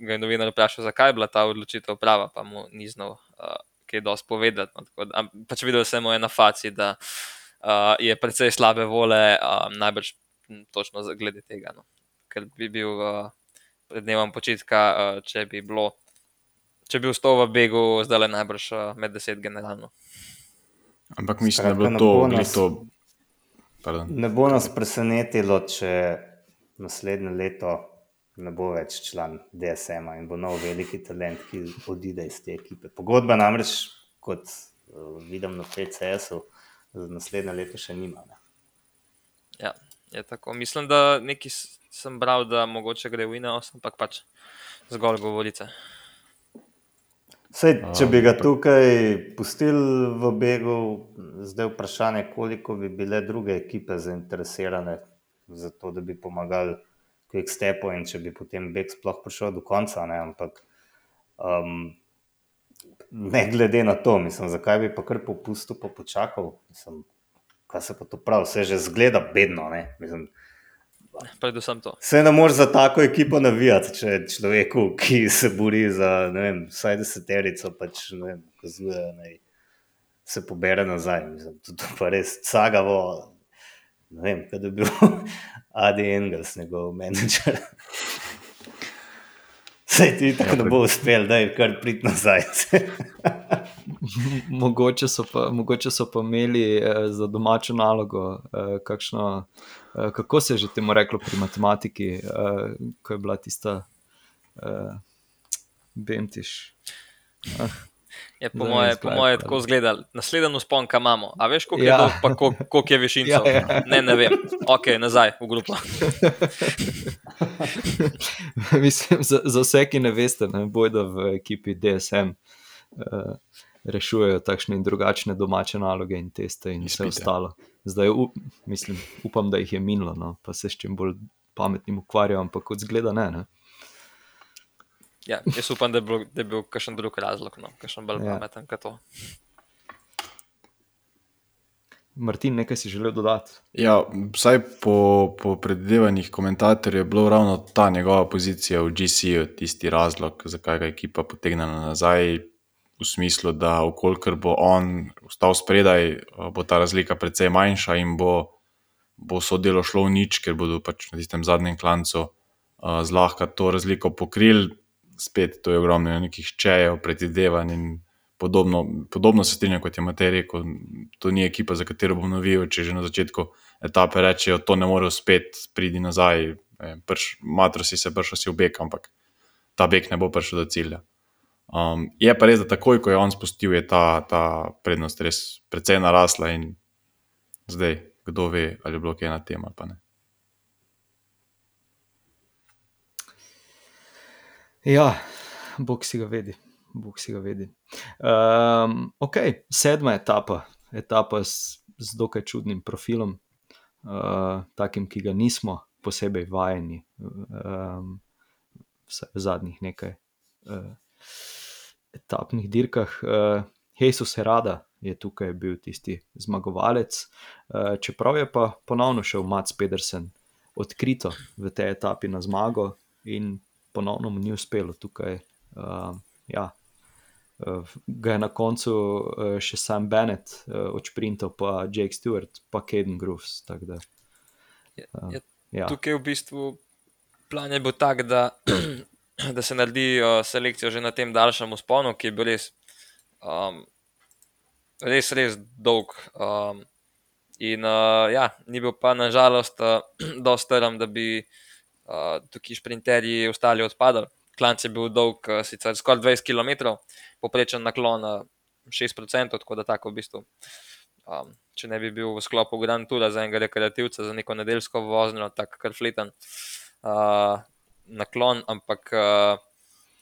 ga je novinar vprašal, zakaj je bila ta odločitev prava, pa mu ni znal uh, kaj dosti povedati. No, tako, da, pač videl sem mu na faci, da uh, je precej slabe vole, uh, najbrž točno glede tega. No. Ker bi bil uh, pred dnevom počitka, uh, če bi bilo. Če bi vstal v begu, zdaj le najbrž med deset generalno. Ampak mislim, Skratka, da je bilo to leto. Ne bo nas presenetilo, če naslednje leto ne bo več član DSM in bo nov veliki talent, ki odide iz te ekipe. Pogodba namreč, kot uh, vidim na PCS-u, za naslednje leto še nima. Ne? Ja, je tako. Mislim, da nekaj sem bral, da mogoče gre v Ineos, ampak pač zgolj govorice. Sej, če bi ga tukaj pustili v begu, zdaj je vprašanje, koliko bi bile druge ekipe zainteresirane za to, da bi pomagali Quick Stepu in če bi potem beg sploh prišel do konca. Ne? Ampak um, ne glede na to, mislim, zakaj bi pa kar popustil, pa počakal, mislim, kaj se pa to pravi, vse že zgleda bedno. Mislim, Predvsem to. Se ne moreš za tako ekipo navijati, če človeku, ki se bori za vem, vsaj deseterico, pač ne vem, kazuje, da se pobere nazaj. Mislim, to pa res sagavo. Ne vem, kaj je bil Adi Engels, njegov menedžer. Sej ti tako ne bo uspel, da je kar prid nazaj. mogoče, so pa, mogoče so pa imeli eh, za domačo nalogo, eh, kakšno Eh, kako se je že temu reklo pri matematiki, uh, ko je bila tista uh, Bentiš. Uh. Je, po mojem je moje tako izgledalo, naslednjo sponka imamo. A veš, koliko ja. je, dolg, koliko, koliko je višincev? Ja, ja. Ne, ne vem. Ok, nazaj v grupo. Mislim, za, za vse, ki ne veste, ne bojda v ekipi DSM. Uh, rešujejo takšne in drugačne domače naloge in teste in vse ostalo. Zdaj, up, mislim, upam, da jih je minilo, no, pa se s čim bolj pametnim ukvarjam, ampak kot zgleda ne. ne. Ja, jaz upam, da je bil, da je bil kakšen drug razlog, no, kakšen bolj ja. pameten kot to. Martin, nekaj si želel dodati? Ja, vsaj po, po predvidevanjih komentatorjev je bilo ravno ta njegova pozicija v GC-ju tisti razlog, zakaj ga je ekipa potegnila nazaj. V smislu, da okolikor bo on ostal spredaj, bo ta razlika precej manjša in bo, bo so delo šlo v nič, ker bodo pač na tistem zadnjem klancu uh, zlahka to razliko pokrili. Spet to je ogromno nekih čejev, predvidevanj in podobno, podobno se strinjam kot je Matej rekel. To ni ekipa, za katero bom navijal, če že na začetku etape rečejo, to ne more uspeti, pridi nazaj. Matro si se bršil si v beg, ampak ta beg ne bo prišel do cilja. Um, je pa res, da takoj, ko je on spustil, je ta, ta prednost res precej narasla in zdaj, kdo ve, ali je bilo kaj na tem ali pa ne. Ja, Bog si ga vedi. Bog si ga vedi. Um, ok, sedma etapa, etapa z, z dokaj čudnim profilom, uh, takim, ki ga nismo posebej vajeni, um, vsaj v zadnjih nekaj uh, etapnih dirkah. Uh, Jesus Herada je tukaj bil tisti zmagovalec, uh, čeprav je pa ponovno šel Mats Pedersen odkrito v tej etapi na zmago in ponovno mu ni uspelo tukaj. Uh, ja, ga je na koncu uh, še sam Bennett uh, odšprintal, pa Jake Stewart, pa Kaden Groves. Da, uh, ja. Tukaj je v bistvu plan je bil tak, da, da se naredi uh, selekcijo že na tem daljšem usponu, ki je bil res, um, res, res dolg. Um, in uh, ja, ni bil pa nažalost uh, dovolj strm, da bi uh, tukaj šprinterji ostali odpadali klanc je bil dolg uh, sicer skoraj 20 km, poprečen naklon uh, 6%, tako da tako v bistvu. Um, če ne bi bil v sklopu Grand Toura za enega rekreativca, za neko nedeljsko vožnjo, tako kar fleten uh, naklon, ampak uh,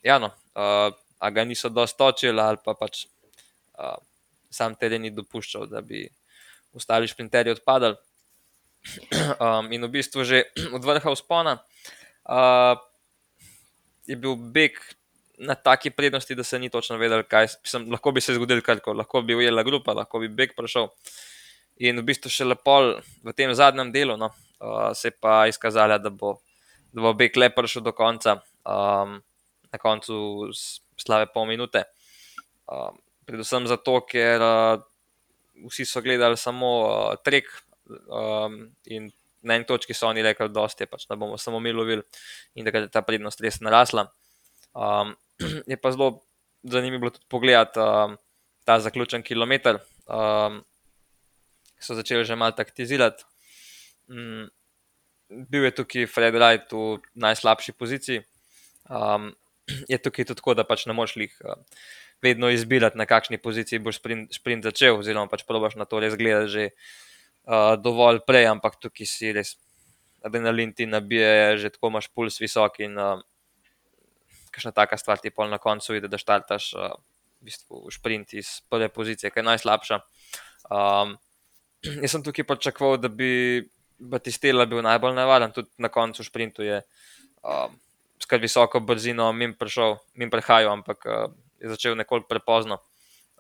ja, no, uh, a ga niso dostočili ali pa pač uh, sam teren ni dopuščal, da bi ostali šprinterji odpadali. Um, in v bistvu že od vrha vzpona. Uh, je bil beg na taki prednosti, da se ni točno vedel, kaj sem, lahko bi se zgodil, karkoli, lahko bi ujela grupa, lahko bi beg prišel. In v bistvu še lepo v tem zadnjem delu no, uh, se je pa izkazalo, da bo, da bo beg le prišel do konca, um, na koncu slave pol minute. Um, predvsem zato, ker uh, vsi so gledali samo uh, trek um, in na eni točki so oni rekli, da je pač, da bomo samo mi lovili in da je ta prednost res narasla. Um, je pa zelo zanimivo tudi pogledati um, ta zaključen kilometr, um, ki so začeli že malo taktizirati. Um, bil je tukaj Fred Wright v najslabši poziciji. Um, je tukaj tudi tako, da pač ne moš jih uh, vedno izbirati, na kakšni poziciji boš sprint, sprint začel, oziroma pač probaš na to res gledati že uh, dovolj prej, ampak tukaj si res adrenalin ti nabije, že tako imaš puls visok in uh, kakšna taka stvar ti pol na koncu vidi, da štartaš uh, v bistvu v sprint iz prve pozicije, ki je najslabša. Um, jaz sem tukaj pričakoval, da bi Batistela bil najbolj nevaren, tudi na koncu sprintu je um, skar visoko brzino mim prišel, mim prehajal, ampak uh, je začel nekoliko prepozno.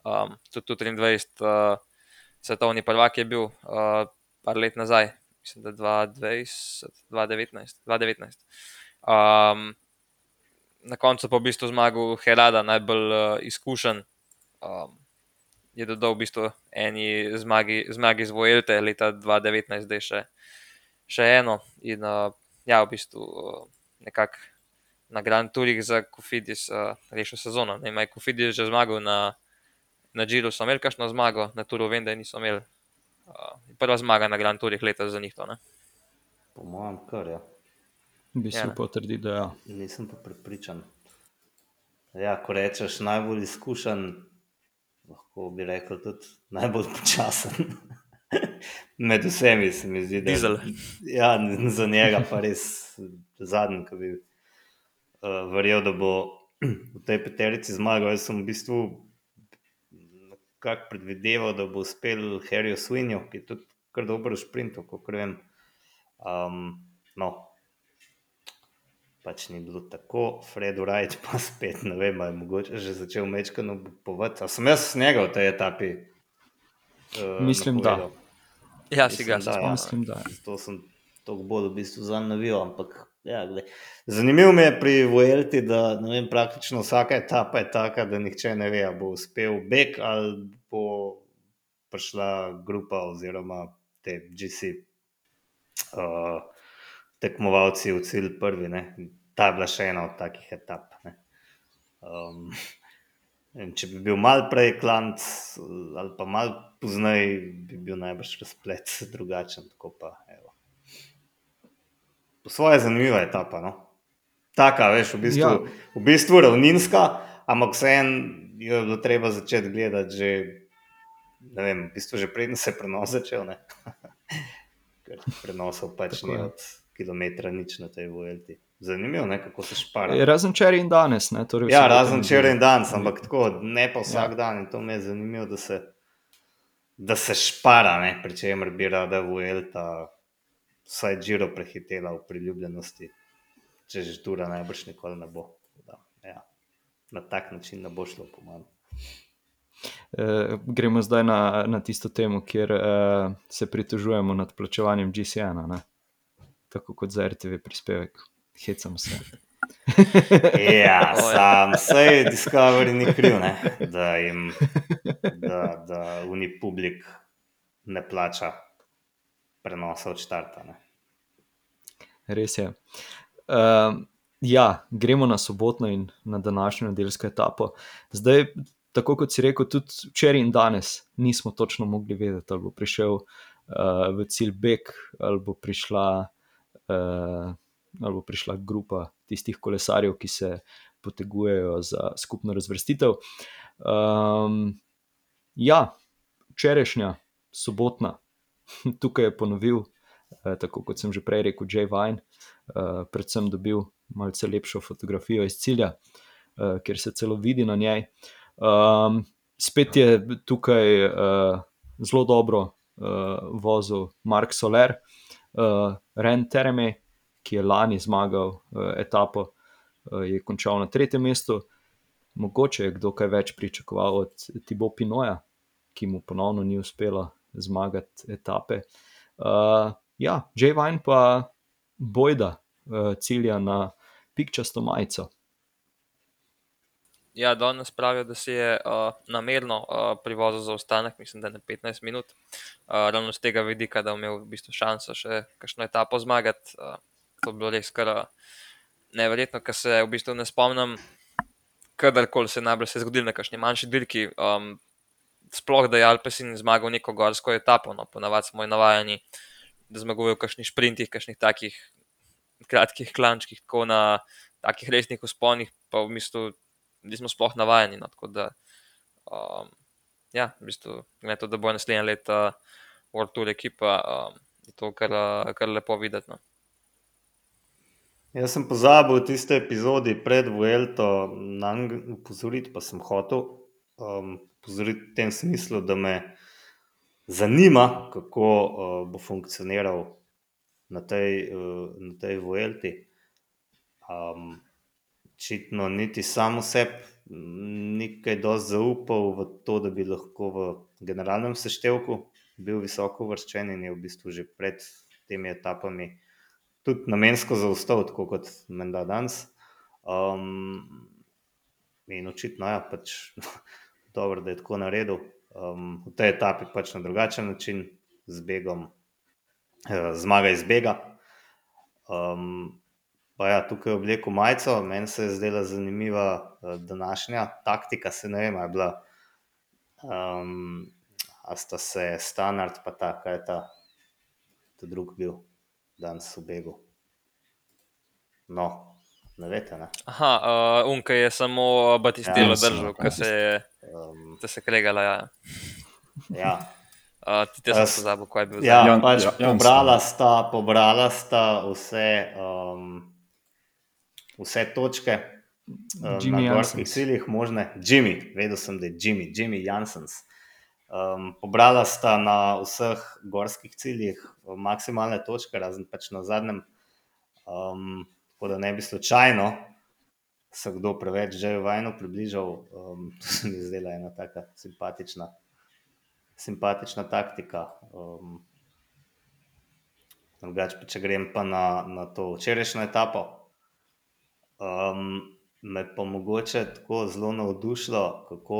Um, tudi 23. Uh, svetovni prvak je bil uh, par let nazaj, mislim, da 2020, 2019. 2019. Um, na koncu pa v bistvu zmagal Herada, najbolj uh, izkušen. Um, je dodal v bistvu eni zmagi, zmagi z Vojelte leta 2019, zdaj še, še eno. In uh, ja, v bistvu uh, nekako na Grand Tourih za Kofidis uh, rešil sezono. Ne, maj Kofidis že zmagal na na Džiru so imeli kakšno zmago, na Turu vem, da niso imeli. Uh, prva zmaga na Grand Tourih leta za njih. To, po mojem, kar je. Ja. Bi se ja. potrdil, da je. Ja. Nisem pa pripričan. Ja, ko rečeš najbolj izkušen, lahko bi rekel tudi najbolj počasen. Med vsemi se mi zdi, da je ja, za njega pa res zadnji, ki bi uh, verjel, da bo v tej peterici zmagal. Jaz sem v bistvu nekako predvideval, da bo uspel Harryju Swinju, ki je tudi kar dobro v sprintu, kot vem. Um, no, pač ni bilo tako, Fred Wright pa spet ne vem, ali je mogoče že začel mečkano povati. Sem jaz s njega v tej etapi? Uh, Mislim, napovedal? da. Ja, si ga da, ja. Mislim, da. Zato sem toliko bolj v bistvu za navil. Ampak, ja, glej. Zanimivo mi je pri Vuelti, da vem, praktično vsaka etapa je taka, da nihče ne ve, ali bo uspel beg ali bo prišla grupa oziroma te GC uh, tekmovalci v cilj prvi. Ne. Ta je bila še ena od takih etap. Ne. Um, če bi bil mal prej klanc ali pa mal pozneje, bi bil najbrž razplet drugačen. tako Pa. Po svoje je zanimiva etapa. No? Taka, veš, v bistvu, Ja. v bistvu ravninska, ampak vseeno jo je bilo treba začeti gledati že, ne vem, v bistvu že preden se je prenos začel. Ker prenosov pač Tako ni je. od kilometra nič na tej VLT. Zanimivo, ne, kako se špara. Razen včeraj in danes. Ne, torej Ja, razen včeraj in danes, ampak tako, ne pa vsak ja. dan. In to mi je zanimivo, da se, da se špara, ne, pri čemer bi rada Vuelta vsaj Giro prehitela v priljubljenosti, če že Tura najbrž nikoli ne bo. Da, ja. Na tak način ne bo šlo, po mojem. Uh, gremo zdaj na, na tisto temo, kjer uh, se pritožujemo nad plačevanjem GCN, -a, tako kot za RTV prispevek. Hecam se. Ja, ja. sam sej Discovery ni kriv, ne, da jim, da, da Unipublik ne plača prenosa od štarta. Ne. Res je. Uh, ja, gremo na sobotno in na današnjo nedeljsko etapo. Zdaj, tako kot si rekel, tudi včeraj in danes nismo točno mogli vedeti, ali bo prišel uh, v cilj Bek, ali bo prišla. Uh, Ali bo prišla grupa tistih kolesarjev, ki se potegujejo za skupno razvrstitev. Um, ja, včerajšnja, sobotna, tukaj je ponovil, tako kot sem že prej rekel, Jay Vine, eh, predvsem dobil malce lepšo fotografijo iz cilja, eh, kjer se celo vidi na njej. Um, spet je tukaj zelo dobro vozil Mark Soler, Ren Tereme, ki je lani zmagal etapo, je končal na tretjem mestu. Mogoče je kdo kaj več pričakoval od Tibo Pinoja, ki mu ponovno ni uspelo zmagati etape. Uh, ja, Jay Vine pa bojda uh, cilja na pikčasto majico. Ja, danes pravijo, da si je uh, namerno uh, privozil za ostanek, mislim, da je na 15 minut. Uh, ravno z tega vidika, da je imel v bistvu šanso še kakšno etapo zmagati. Uh, to je bilo res kar uh, neverjetno, ker se v bistvu ne spomnim, kadarkoli se je najbolj zgodilo na kakšni manjši dirki. Um, sploh da je Alpesin zmagal neko gorsko etapo. No. Ponavadi smo navajeni, da zmagujejo v kakšnih sprintih, kakšnih takih kratkih klančkih, tako na takih resnih usponih, pa v bistvu nismo sploh navajeni. No. Tako da, um, ja, v bistvu, glede to, da bo naslednje leto World Tour ekipa, um, je to kar, kar lepo videti. No. Jaz sem pozabil tiste epizodi pred Vuelto na njega upozoriti, pa sem hotel um, upozoriti v tem smislu, da me zanima, kako uh, bo funkcioniral na tej, uh, na tej Vuelti. Um, očitno niti samo sebi ni kaj dosti zaupal v to, da bi lahko v generalnem seštevku bil visoko uvrščen in je v bistvu že pred temi etapami tudi namensko zaustal, tako kot menda danes. Um, in očitno je ja, pač dobro, da je tako naredil. Um, v tej etapi pač na drugačen način, z begom, eh, zmaga iz bega. Um, pa ja, tukaj je oblekel majico, meni se je zdela zanimiva eh, današnja taktika. Se ne vem, je bila. Um, a sta se standard, pa ta, kaj je ta, ta drug bil danes v begu. No, ne veste, ne. Aha, uh, Unka je samo Batistilo Ja, ja, držal, ker se je, Um, da se je kregala. Ja. ja, Uh, tudi jaz sem pozabil, kaj je bil Ja. Jan- pač Ja- pobrala sta, pobrala sta vse, um, vse točke um, Jimmy na gorskih ciljih, možne. Jimmy, vedel sem, da je Jimmy, Jimmy Jansens. Um, pobrala sta na vseh gorskih ciljih uh, maksimalne točke, razen pač na zadnjem, um, tako da ne bi slučajno se kdo preveč že vajno približal. Um, to se mi je zdela ena taka simpatična simpatična taktika. Um, Drugače, pa če grem pa na, na to včerajšnjo etapo, um, me pa mogoče tako zelo navdušilo, kako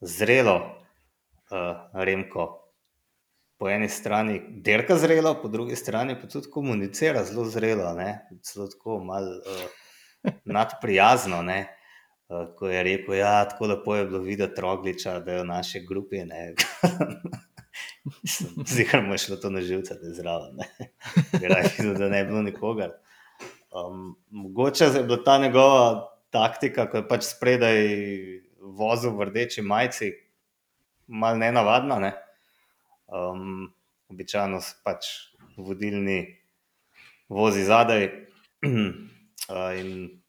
zrelo uh, Remko po eni strani dirka zrelo, po drugi strani pa tudi komunicira zelo zrelo, ne? celo tako malo uh, nadprijazno. Ne? Uh, ko je rekel, da ja, je tako lepo je bilo videti Rogliča, da je v naši grupi. Zgoraj mu je šlo to na živce, da je zraven. Videl, da ne je bilo nikogar. Um, mogoče je bila ta njegova taktika, ko je pač spredaj vozil v rdeči majici, malo ne navadna. Um, običajno so pač vodilni vozi zadaj uh, in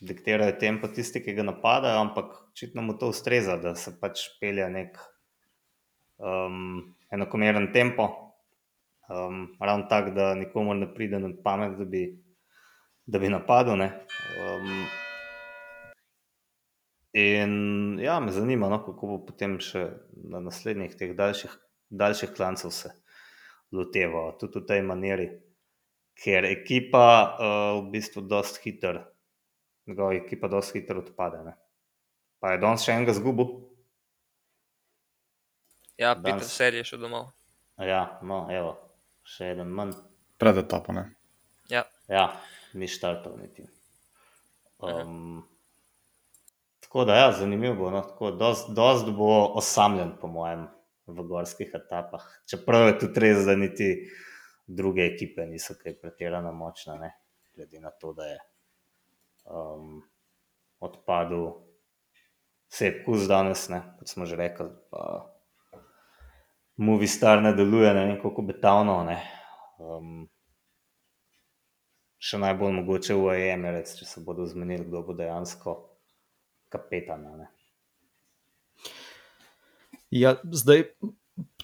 diktirajo tempo tisti, ki ga napadajo, ampak očitno mu to ustreza, da se pač pelje nek um, enakomeren tempo. Um, ravno tako, da nikomu ne pride na pamet, da bi, da bi napadel. Um, in ja, me zanima, no, kako bo potem še na naslednjih teh daljših, daljših klancev se loteval, tudi v tej maniri, ker ekipa uh, v bistvu dosta hiter, njegova ekipa dosta hiter odpade. Ne. Pa je danes še enega zgubil. Ja, Peter Ser je šel domov. Ja, no, evo, še en manj. Pred etapo, ne? Ja, Ja, ni štartov niti. Um, tako da, ja, zanimivo bo. No, tako, dost, dost bo osamljen, po mojem, v gorskih etapah. Čeprav je tudi res, da niti druge ekipe niso kaj pretirano močne, ne? glede na to, da je um, odpadel Sep Kus danes, ne? kot smo že rekli. Pa, Movistar ne deluje, ne vem kako betavno. Um, še najbolj mogoče v Emirates, če se bodo zmenili, kdo bo dejansko kapetan. Ne? Ja, zdaj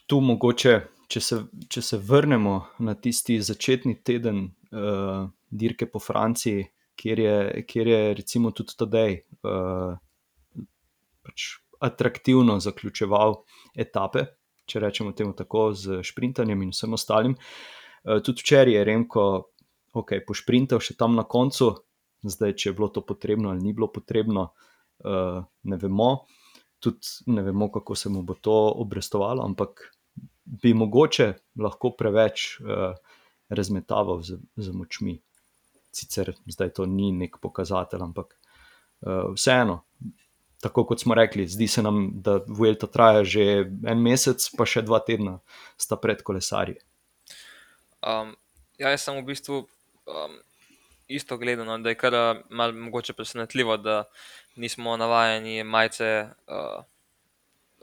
tu mogoče, če se, če se vrnemo na tisti začetni teden uh, dirke po Franciji, kjer je, kjer je recimo tudi Tadej uh, pač atraktivno zaključeval etape, če rečemo temu tako, z šprintanjem in vsem ostalim. Uh, tudi včeraj je Remko okay, pošprintal še tam na koncu, zdaj, če je bilo to potrebno ali ni bilo potrebno, uh, ne vemo tudi ne vemo, kako se mu bo to obrestovalo, ampak bi mogoče lahko preveč uh, razmetaval z, z močmi. Sicer zdaj to ni nek pokazatelj, ampak uh, vseeno. Tako kot smo rekli, zdi se nam, da Vuelta traja že en mesec, pa še dva tedna sta pred kolesarji. Um, ja, jaz sem v bistvu um, isto gledal, no, da je kar uh, malo presenetljivo, da nismo navajeni majice, uh,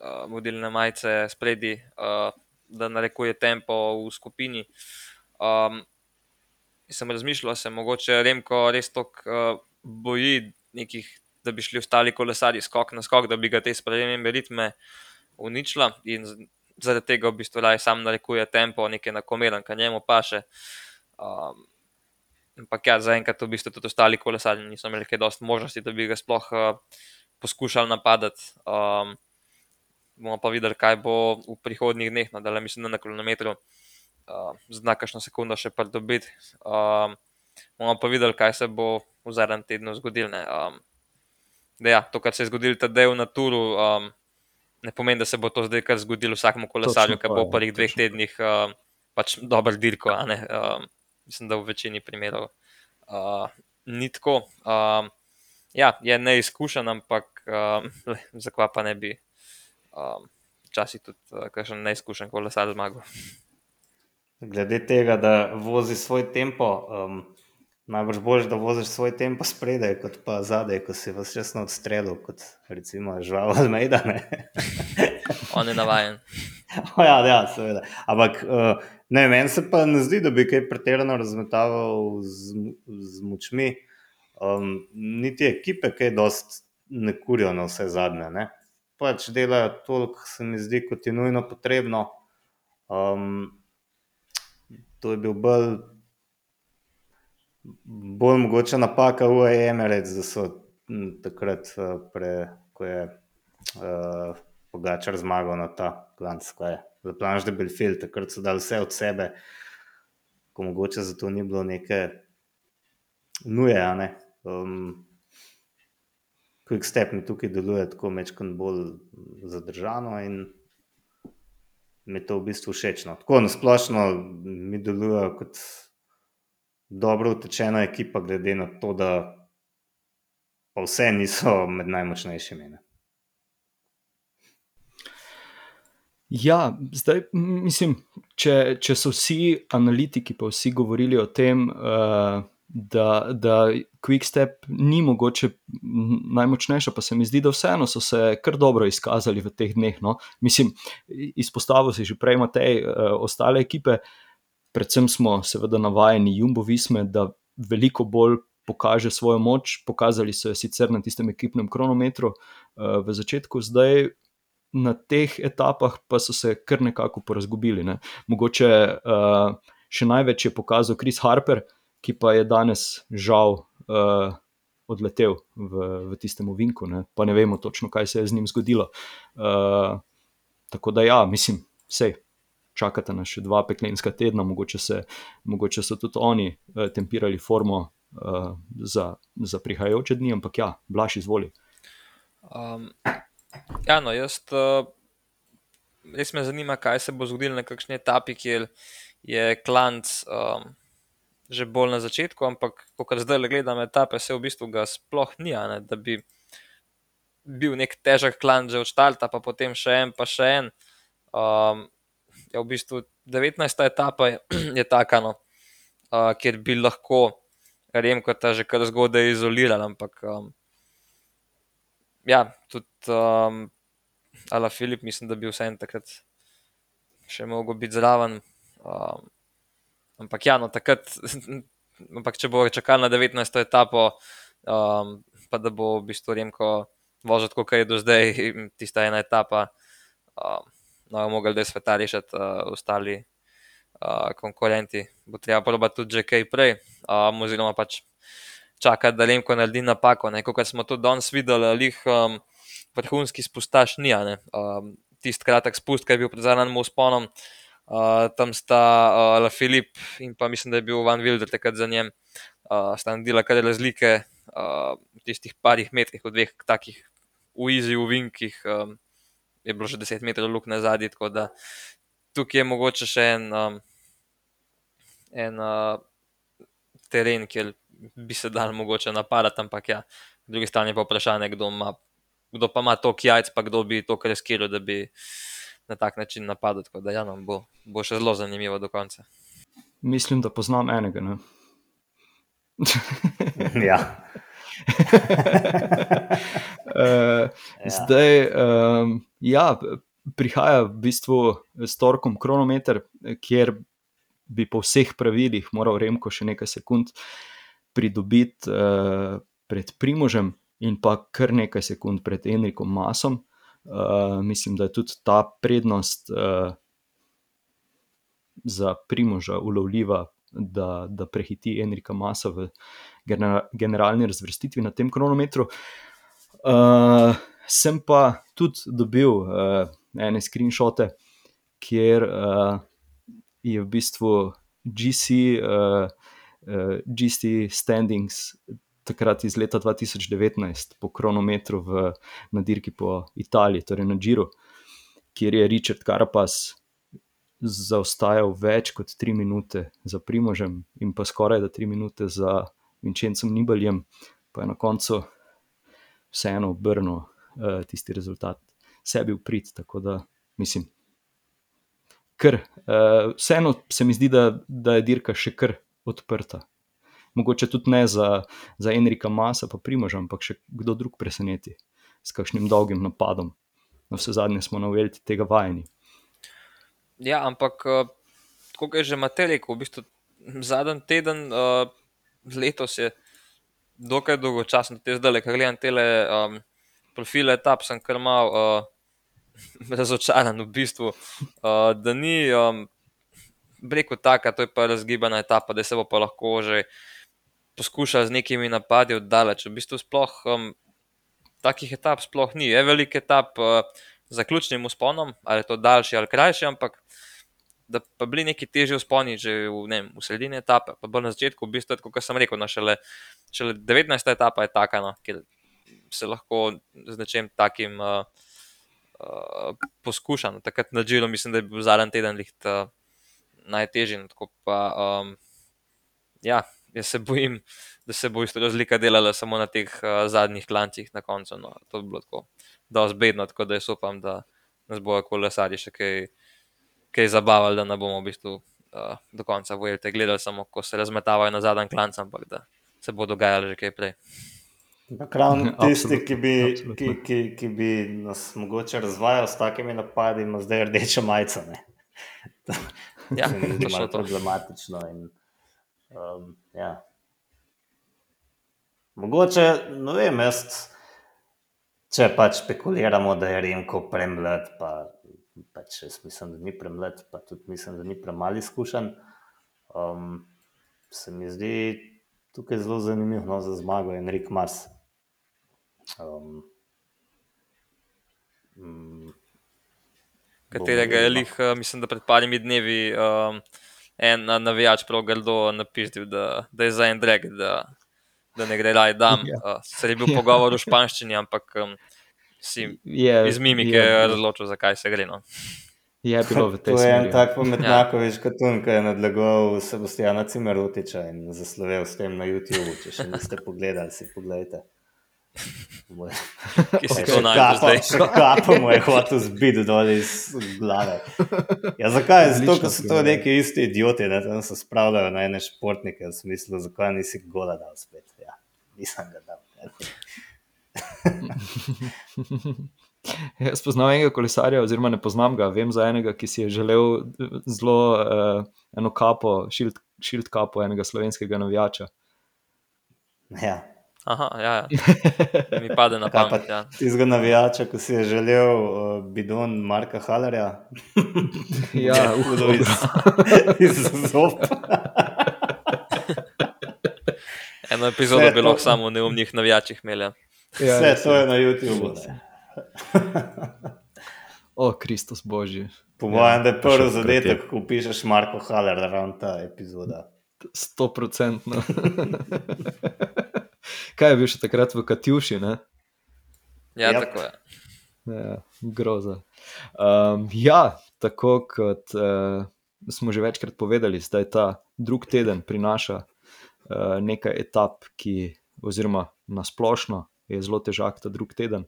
uh, vodilne majice spredi, uh, da narekuje tempo v skupini. Um, sem razmišljal, da se mogoče Remko res tako uh, boji nekih, da bi šli ostali kolesari skok na skok, da bi ga te spremembe ritme uničila in zaradi tega v bistvu raje sam narekuje tempo, nekaj enakomeren, kar njemu paše. Um, ampak ja, zaenkrat v bistvu tudi ostali kolesarji niso imeli kaj dosti možnosti, da bi ga sploh uh, poskušali napadati. Um, bomo pa videli, kaj bo v prihodnjih dneh, no, da le mislim, da na kilometru uh, zna kakšno sekundo še pridobiti. Um, bomo pa videli, kaj se bo v zadnjem tednu zgodilo. ne. Um, da ja, to, kar se je zgodilo tedaj v Naturu, um, ne pomeni, da se bo to zdaj kar zgodilo vsakemu kolesarju, ki bo v prvih dveh tednih um, pač dober dirko. Um, mislim, da v večini primerov uh, ni tako. Um, ja, je neizkušen, ampak um, zakaj pa ne bi um, včasih tudi uh, kakšen neizkušen kolesar zmagal. Glede tega, da vozi svoj tempo, um, najbrž boš, da voziš svoj tempo spredaj, kot pa zadaj, ko si vas resno odstrelil, kot recimo žval Almeida. ne. On je navaden. Ja, ja, seveda. Ampak uh, ne, meni se pa ne zdi, da bi kaj pretirano razmetaval z, z močmi. Um, niti ekipe, kaj dost ne kurijo na vse zadnje. Ne? Pač delajo toliko, se mi zdi, kot je nujno potrebno. Um, to je bil bolj, bolj mogoče napaka v Emirates, da so takrat, uh, pre, ko je uh, Pogačar zmagal na ta klanc, ko je Zaplanš de Belfil, takrat so dali vse od sebe. ko mogoče zato ni bilo neke nuje. Ne? Um, quick step mi tukaj deluje tako mečkam bolj zadržano in mi to v bistvu všeč. No. Tako nasplošno mi deluje kot dobro utečena ekipa, glede na to, da pa vse niso med najmočnejšimi. Ne. Ja, zdaj mislim, če, če so vsi analitiki, pa vsi govorili o tem, uh, da, da Quickstep ni mogoče najmočnejša, pa se mi zdi, da vseeno so se kar dobro izkazali v teh dneh. No. Mislim, izpostavil si že prej, Matej, uh, ostale ekipe, predvsem smo seveda navajeni Jumbo Visme, da veliko bolj pokaže svojo moč. Pokazali so jo sicer na tistem ekipnem kronometru uh, v začetku, zdaj na teh etapah pa so se kar nekako porazgubili. Ne. Mogoče uh, še največ je pokazal Kris Harper, ki pa je danes žal uh, odletel v, v tistem ovinku, ne. pa ne vemo točno, kaj se je z njim zgodilo. Uh, tako da, ja, mislim, vse. Čakata nas še dva peklenska tedna, mogoče, se, mogoče so tudi oni uh, tempirali formo uh, za, za prihajajoče dni, ampak ja, blaš izvoli. Um, Ja, no, jaz uh, res me zanima, kaj se bo zgodilo na kakšni etapi, kjer je klanc um, že bolj na začetku, ampak ko zdaj gledam etape, se v bistvu ga sploh ni, ne, da bi bil nek težak klanc že od štarta, pa potem še en, pa še en. Um, je v bistvu 19. etapa je, je taka, no, uh, kjer bi lahko Remko ta že kar zgodaj izolirali, ampak um, ja, tudi um, Ala Filip, mislim, da bi vse en takrat še mogel biti zraven. Um, ampak ja, no, takrat, ampak če bo čakal na 19. etapo, um, pa da bo v bistvu Remko vozil tako, kot je do zdaj, tista ena etapa, um, no, mogli da sveta rešiti uh, ostali uh, konkurenti. Bo treba probati tudi že kaj prej, um, oziroma pač čakati, da Remko naredi napako. Kot smo tudi danes videli, lih um, vrhunski spustaš ni. Um, Tisti kratek spust, ki je bil pred zadnjim usponom, tam sta uh, La Filip in pa mislim, da je bil Van Wilder takrat za njem, uh, sta naredila kar razlike uh, v tistih parih metrih, v dveh takih uizi, uvinkih. Um, je bilo že 10 metrov luk na zadnji, tako da tukaj je mogoče še en, um, en uh, teren, kjer bi se dal mogoče napadati, ampak ja, po drugi strani pa vprašanje, kdo, ima, kdo pa ima to jajc, pa kdo bi to kreskiral, da bi na tak način napadal. Tako da ja, no, bo, bo še zelo zanimivo do konca. Mislim, da poznam enega. Ne? ja. uh, zdaj, um, ja, prihaja v bistvu s torkom kronometer, kjer bi po vseh pravilih moral Remko še nekaj sekund pridobiti uh, pred Primožem in pa kar nekaj sekund pred Enrikom Masom. Uh, mislim, da je tudi ta prednost uh, za Primoža ulovljiva, da, da prehiti Enrika Masa v generalni razvrstitvi na tem kronometru. Uh, sem pa tudi dobil uh, ene screenshote, kjer uh, je v bistvu GC. Uh, uh, GST Standings, takrat iz leta 2019, po kronometru v, na dirki po Italiji, torej na Džiru, kjer je Richard Carapaz zaostajal več kot 3 minute za Primožem in pa skoraj da 3 minute za Vinčencem Nibaljem, pa je na koncu vseeno obrnil uh, tisti rezultat, sebi v prid. Tako da mislim. Ker, uh, vseeno se mi zdi, da, da je dirka še kar odprta. Mogoče tudi ne za, za Enrika Masa, pa Primoža, ampak še kdo drug preseneti s kakšnim dolgim napadom. Na vse zadnje smo na uvelti tega vajeni. Ja, ampak kot je že Matej rekel, v bistvu zadnji teden uh, letos je dokaj dolgočasen, te zdaj, kar gledam te um, profile etap, sem kar mal uh, razočaran v bistvu, uh, da ni. Um, rekel, tako, to je pa razgibana etapa, da se bo pa lahko že poskušal z nekimi napadi oddaleč. V bistvu sploh um, takih etap sploh ni. Je velik etap uh, za ključnim usponom, ali je to daljši ali krajši, ampak da pa bili neki težji vzponi že v, vem, v sredini etape, pa bolj na začetku, v bistvu, kot sem rekel, no, šele, šele 19. etapa je taka, no, kjer se lahko z nečem takim uh, uh, poskuša. No, takrat na Džilu mislim, da je bil zadnji teden liht uh, najtežji. No, pa, um, ja, jaz se bojim, da se bo isto razlika delala samo na teh uh, zadnjih klancih na koncu. No. To bi bilo tako, da zbedno, tako da jaz upam, da nas bojo kolesari še kaj, kaj zabavali, da ne bomo v bistvu uh, do konca vojeli, gledali samo, ko se razmetavajo na zadnji klanc, ampak da se bo dogajalo že kaj prej. Ravno tisti, ki bi, ki, ki, ki bi nas mogoče razvajal s takimi napadi, ima zdaj rdečo majico. ne. Ja, Se mi zdi točno malo to. problematično. In, um, ja. Mogoče, ne vem, jaz, če pač spekuliramo, da je Remko premlad, pa pač jaz mislim, da ni premlad, pa tudi mislim, da ni premalo izkušen. Um, se mi zdi tukaj zelo zanimivo no, za zmago Enrik Mars. Um, mm, katerega je lih, uh, mislim, da pred parimi dnevi um, en navijač prav grdo napisal, da, da je za en drag, da, da ne gre raj dam. Ja. Uh, Sicer je bil pogovor v španščini, ampak um, si Je, iz mimike je, razločil, zakaj se gre. No. je bilo v tej To je en smeri. ja. tak pometnakovič katun, ki je nadlegoval Sebastiana Cimerutiča in zaslovel s tem na YouTubu. Če še niste pogledali, si pogledajte. Ki si to najdel zdaj. Še kapo mu je hotel zbiti dol iz glave. Ja, zakaj? Zato, ker so to neki isti idioti, da tam se spravljajo na ene športnike, v smislu, zakaj nisi gola dal spet. Ja, nisem ga dal. Jaz poznam enega kolesarja, oziroma ne poznam ga. Vem za enega, ki si je želel eh, zelo uh, eno kapo, šild, šild kapo enega slovenskega navijača. Ja. Aha, ja, ja. Mi pade na pamet. Ja. tistega navijača, ko si je želel uh, bidon Marka Halerja? Ja, Hudo iz, iz zob. Eno epizodo bi lahko samo o neumnih navijačih imeli. ja. Ja, Vse to je. na YouTubu. O, Kristus Božji. Po mojem, da je prvi zadetek, ko pišeš Marko Haler, ravno ta epizoda. Sto procentno. Kaj je bil še takrat v Katjuši? Ne? Ja, Yep. tako je. Ja, groza. Um, ja, tako kot uh, smo že večkrat povedali, zdaj ta drugi teden prinaša uh, nekaj etap, ki, oziroma na splošno je zelo težak ta drugi teden.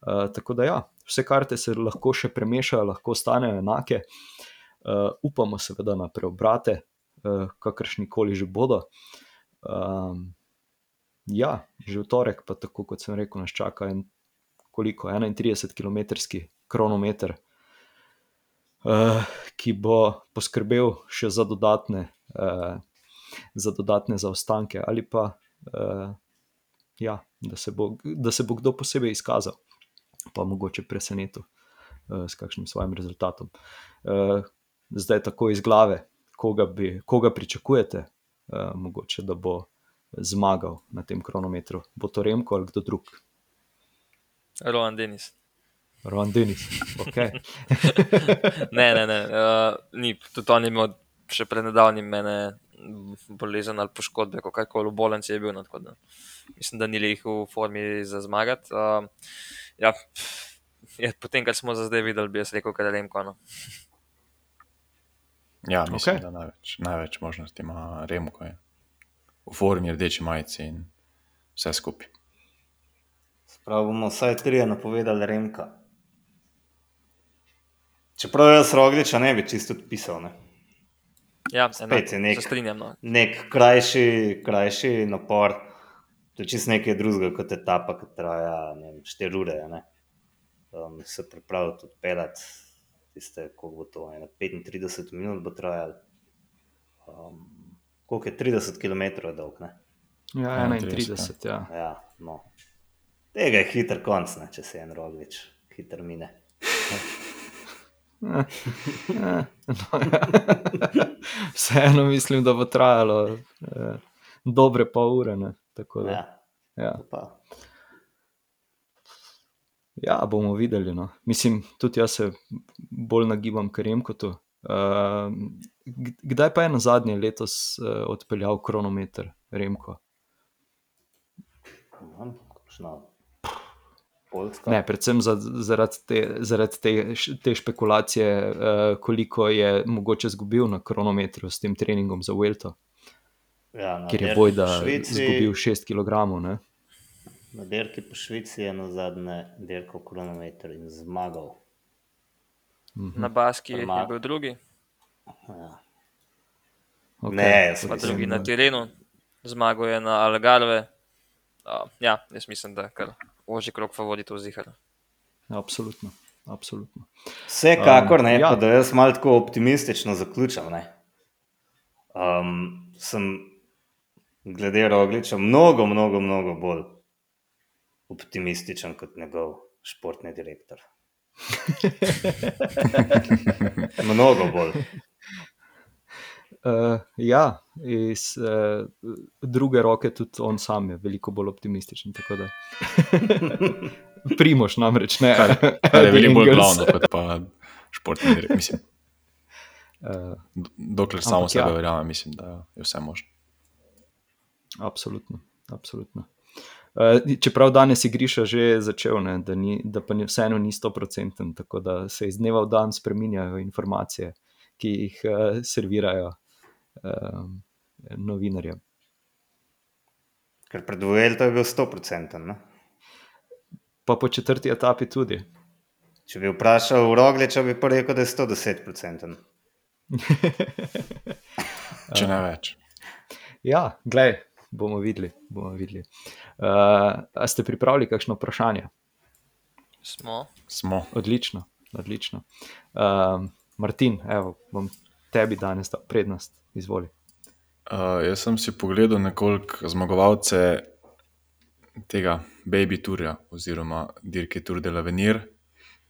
Uh, tako da, ja, vse karte se lahko še premešajo, lahko ostanejo enake. Uh, upamo seveda na preobrate, uh, kakršni koli že bodo. Um, ja, že v torek, pa tako kot sem rekel, nas čaka en koliko 31 km kronometer, uh, ki bo poskrbel še za dodatne, uh, za dodatne zaostanke, ali pa uh, ja, da, se bo, da se bo kdo posebej izkazal, pa mogoče presenetil uh, s kakšnim svojim rezultatom. Uh, zdaj tako iz glave, koga, bi, koga pričakujete, uh, mogoče da bo zmagal na tem kronometru. Bo to Remko ali kdo drug? Rowan Denis. Rowan Denis. Okay. Ne, ne, ne. Uh, ni, tudi on je imel še pred nedavnim mene bolezen ali poškodbe, kako koli v bolnici je bil. No, tako da mislim, da ni lih v formi za zmagati. Uh, ja, je, potem, kar smo za zdaj videli, bi jaz rekel, kar je Remko. No. Ja, mislim, okay. da največ, največ možnosti ima Remko. Je. V formi rdeči majici in vse skupaj. Prav bomo vsaj trije napovedali Remka. Čeprav jaz Rogliča ne bi čisto odpisal. Ne? Ja, Spet je nek- strinjam. No. Nek krajši, krajši napor, to je čisto nekaj drugega kot etapa, ki traja 4 ure. a Ne? Um, se pripravljati odpeljati, tiste, koliko bo to, ene 35 minut bo trajalo. Um, koliko je 30 km dolg, ne? Ja, 31, 31, ja. Ja, no. Tega je hiter konc, ne, če se en roglič, hiter mine. No, ja. Vseeno mislim, da bo trajalo eh, dobre pol ure. Ne? Tako da, Ja, ja. pa. ja, bomo videli. No. Mislim, tudi jaz se bolj nagibam k Remkotu. Uh, kdaj pa je na zadnje letos uh, odpeljal kronometer, Remko? Ne, predvsem za, zaradi, te, zaradi te, te špekulacije, uh, koliko je mogoče izgubil na kronometru s tem treningom za Welto. Ja, na Ker je boj, da Švici- izgubil 6 kg. Ne? Na dirki po Švici je na zadnje dirkal kronometer in zmagal. Na Baski je Prema- bil drugi, Ja. Okay. Ne, jaz pa mislim, drugi na terenu, zmagal je na Algarve. Uh, ja, jaz mislim, da je kar ožji krok favoritov zihar. Absolutno. Absolutno. Vsekakor Um, ne, ja. ja. da jaz malo tako optimistično zaključam. Ne. Um, sem glede Rogliča mnogo, mnogo, mnogo bolj optimističen kot njegov športni direktor. mnogo bolj. Uh, ja, iz uh, druge roke tudi on sam je veliko bolj optimističen. tako da. Primoš namreč ne. Kar je Eddie veliko bolj glavno kot pa športni direkt. Mislim, Uh, do- dokler samo Ampak sebe ja. verjamem, mislim, da je vse možno. absolutno. absolutno. Uh, čeprav danes je Griša že začel, ne, da, ni, da pa ni, vseeno ni 100%, tako da se iz dneva v dan spreminjajo informacije, ki jih uh, servirajo uh, novinarjem. Ker pred Vuelto je bil 100%. Ne? Pa po četrti etapi tudi. Če bi vprašal Rogliča, bi pa rekel, da je 110%. Če ne več. Ja, glej, bomo videli. Bomo videli. Uh, a ste pripravili kakšno vprašanje? Smo. Smo. Odlično, odlično. Uh, Martin, evo, bom tebi danes dal prednost, izvoli. Uh, jaz sem si pogledal nekoliko zmagovalce tega Baby Tourja oziroma dirke Tour de l'Avenir.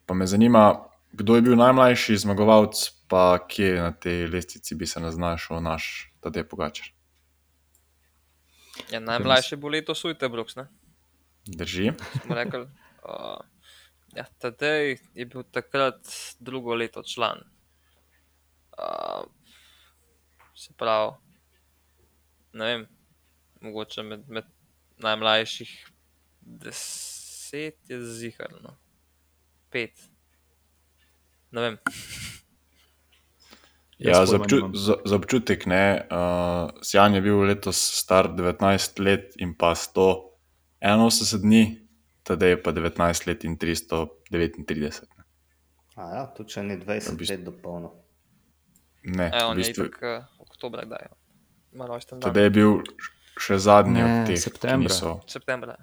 Pa me zanima, kdo je bil najmlajši zmagovalec, pa kje na tej lestvici bi se znašel naš Tadej Pogačar. Ja, najmlajši bo letos Ujte Brooks, ne? Drži. Smo rekli. Uh, ja, Tadej je bil takrat drugo leto član. Uh, se pravi, ne vem, mogoče med, med najmlajših deset je ziharno, pet. Ne vem, Ja, za, obču, za, za občutek ne. Uh, Sjan je bil letos star 19 let in pa 181 dni, tedaj je pa 19 let in 339. ne. A ja, tu če ni 20 V bistvu- let do polno. Ne, e, v bistvu, itak uh, oktober, kdaj je. Tedaj je bil še zadnji Ne, od teh, septembra. ki niso. Septembra.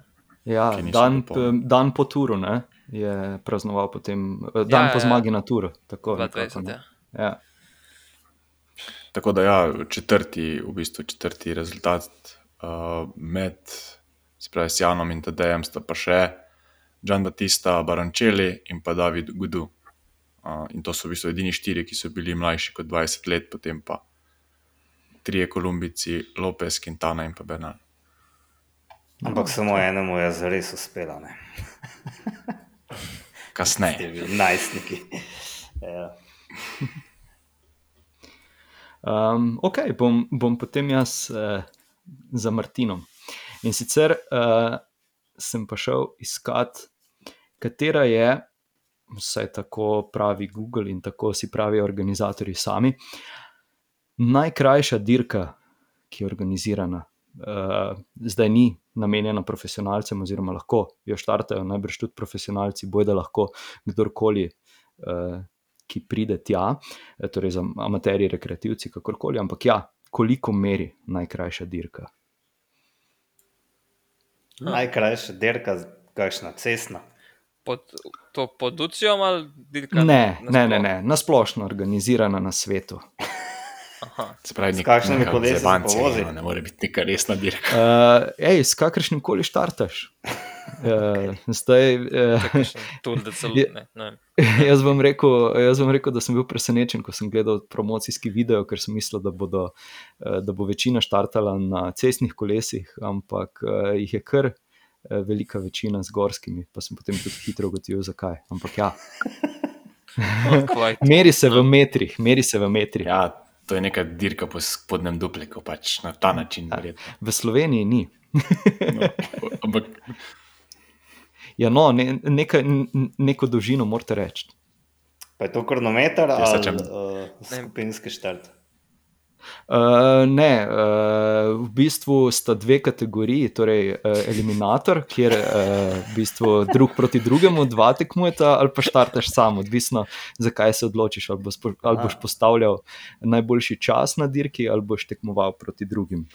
Ja, niso dan, dan po turu ne, je praznoval, potem, eh, dan Ja, po ja, ja. zmagi na turu. Tako, nekako, 22, ne. ja. ja. Tako da, ja, četrti, v bistvu četrti rezultat uh, med se pravi, Sjanom in Tadejem sta pa še Gian Battista Barančeli in pa David Gudu. Uh, in to so v bistvu edini štiri, ki so bili mlajši kot 20 let, potem pa trije Kolumbici, Lopez, Quintana in pa Bernal. Ampak samo enemu je zares uspelo. Ne? Kasneje. Najstniki. Ja. Um, ok, bom, bom potem jaz uh, za Martinom. In sicer uh, sem pa šel iskat, katera je, vsaj tako pravi Google in tako si pravijo organizatorji sami, najkrajša dirka, ki je organizirana. Uh, zdaj ni namenjena profesionalcem, oziroma lahko jo štartajo, najbrž tudi profesionalci, boj da lahko kdorkoli. Uh, ki pride tja, eh, torej za amaterije, rekreativci, kakorkoli, ampak ja, koliko meri najkrajša dirka. Najkrajša dirka, kakšna cestna. Pod, to pod Ucijom ali dirka? Ne, ne, ne, ne, nasplošno organizirana na svetu. Aha. Se pravi, S kakšnimi kolesi se povozi? no, Ne more biti neka resna dirka. Uh, ej, s kakršnim koli štartaš. Uh, zdaj, uh, Tudi da celo ne. ne jaz, bom rekel, jaz bom rekel, da sem bil presenečen, ko sem gledal promocijski video, ker sem mislil, da, bodo, eh, da bo večina štartala na cestnih kolesih, ampak uh, jih je kar velika večina z gorskimi, pa sem potem tudi hitro ugotovil, zakaj. Ampak ja, Kvajt. Meri se v metrih, meri se v metrih. Ja, to je neka dirka po spodnjem dupliku, pač na ta način. Ja. verjetno. V Sloveniji ni. No, ampak Ja, no, ne, nekaj, n- neko dolžino morate reči. Pa je to kronometer ali sečem. uh, skupinski štart? Uh, ne, uh, v bistvu sta dve kategoriji, torej uh, eliminator, kjer uh, v bistvu drug proti drugemu, dva tekmujeta, ali pa štarteš sam, odvisno, zakaj se odločiš. Ali boš, po- ali boš postavljal najboljši čas na dirki, ali boš tekmoval proti drugim.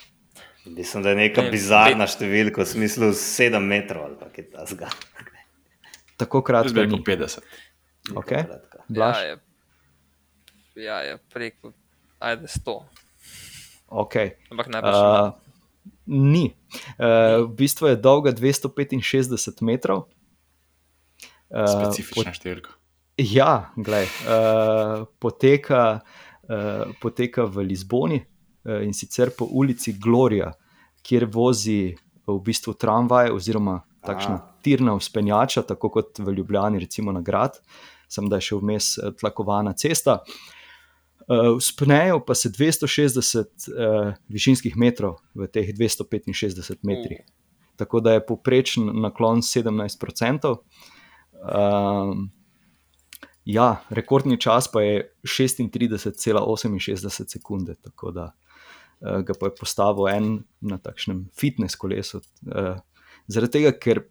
Mislim, da je neka Ne, bizarna številka, v smislu 7 metrov ali pa kaj takega. Tako kratko ni. 50. Okay. Kratka. Ja, je, ja, je preko, ajde 100. Okay. Ampak najbrž. Uh, Uh, ni. Uh, v bistvu je dolga 265 metrov. Uh, Specifična številka. Ja, glej, uh, poteka, uh, poteka v Lizboni uh, in sicer po ulici Gloria, kjer vozi v bistvu tramvaj oziroma takšna Aha. tirna vzpenjača, tako kot v Ljubljani, recimo na grad, sem da je še vmes eh, tlakovana cesta. Uh, Vzpnejo pa se 260 uh, višinskih metrov v teh 265 metrih. Tako da je povprečen naklon 17%. Um, ja, rekordni čas pa je 36,68 sekunde, tako da uh, ga pa je postavil en na takšnem fitness kolesu. Uh, zaradi tega, ker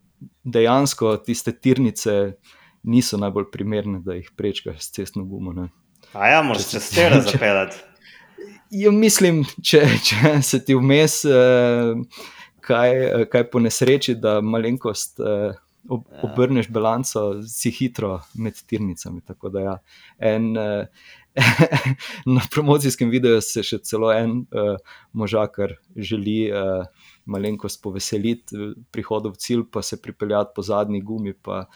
dejansko tiste tirnice niso najbolj primerne, da jih prečkaš s cestno gumo. Ne. A ja, moraš Če se si- stera če- zapeljati. Ja, mislim, če, če se ti vmes uh, kaj, eh, kaj po nesreči, da malenkost uh, ob, Ja. obrneš bilanco, si hitro med tirnicami. Ja, en, uh, na promocijskem videu se še celo en uh, možakar želi uh, malenkost poveseliti eh, prihodu v cilj, pa se pripeljati po zadnji gumi. Pa,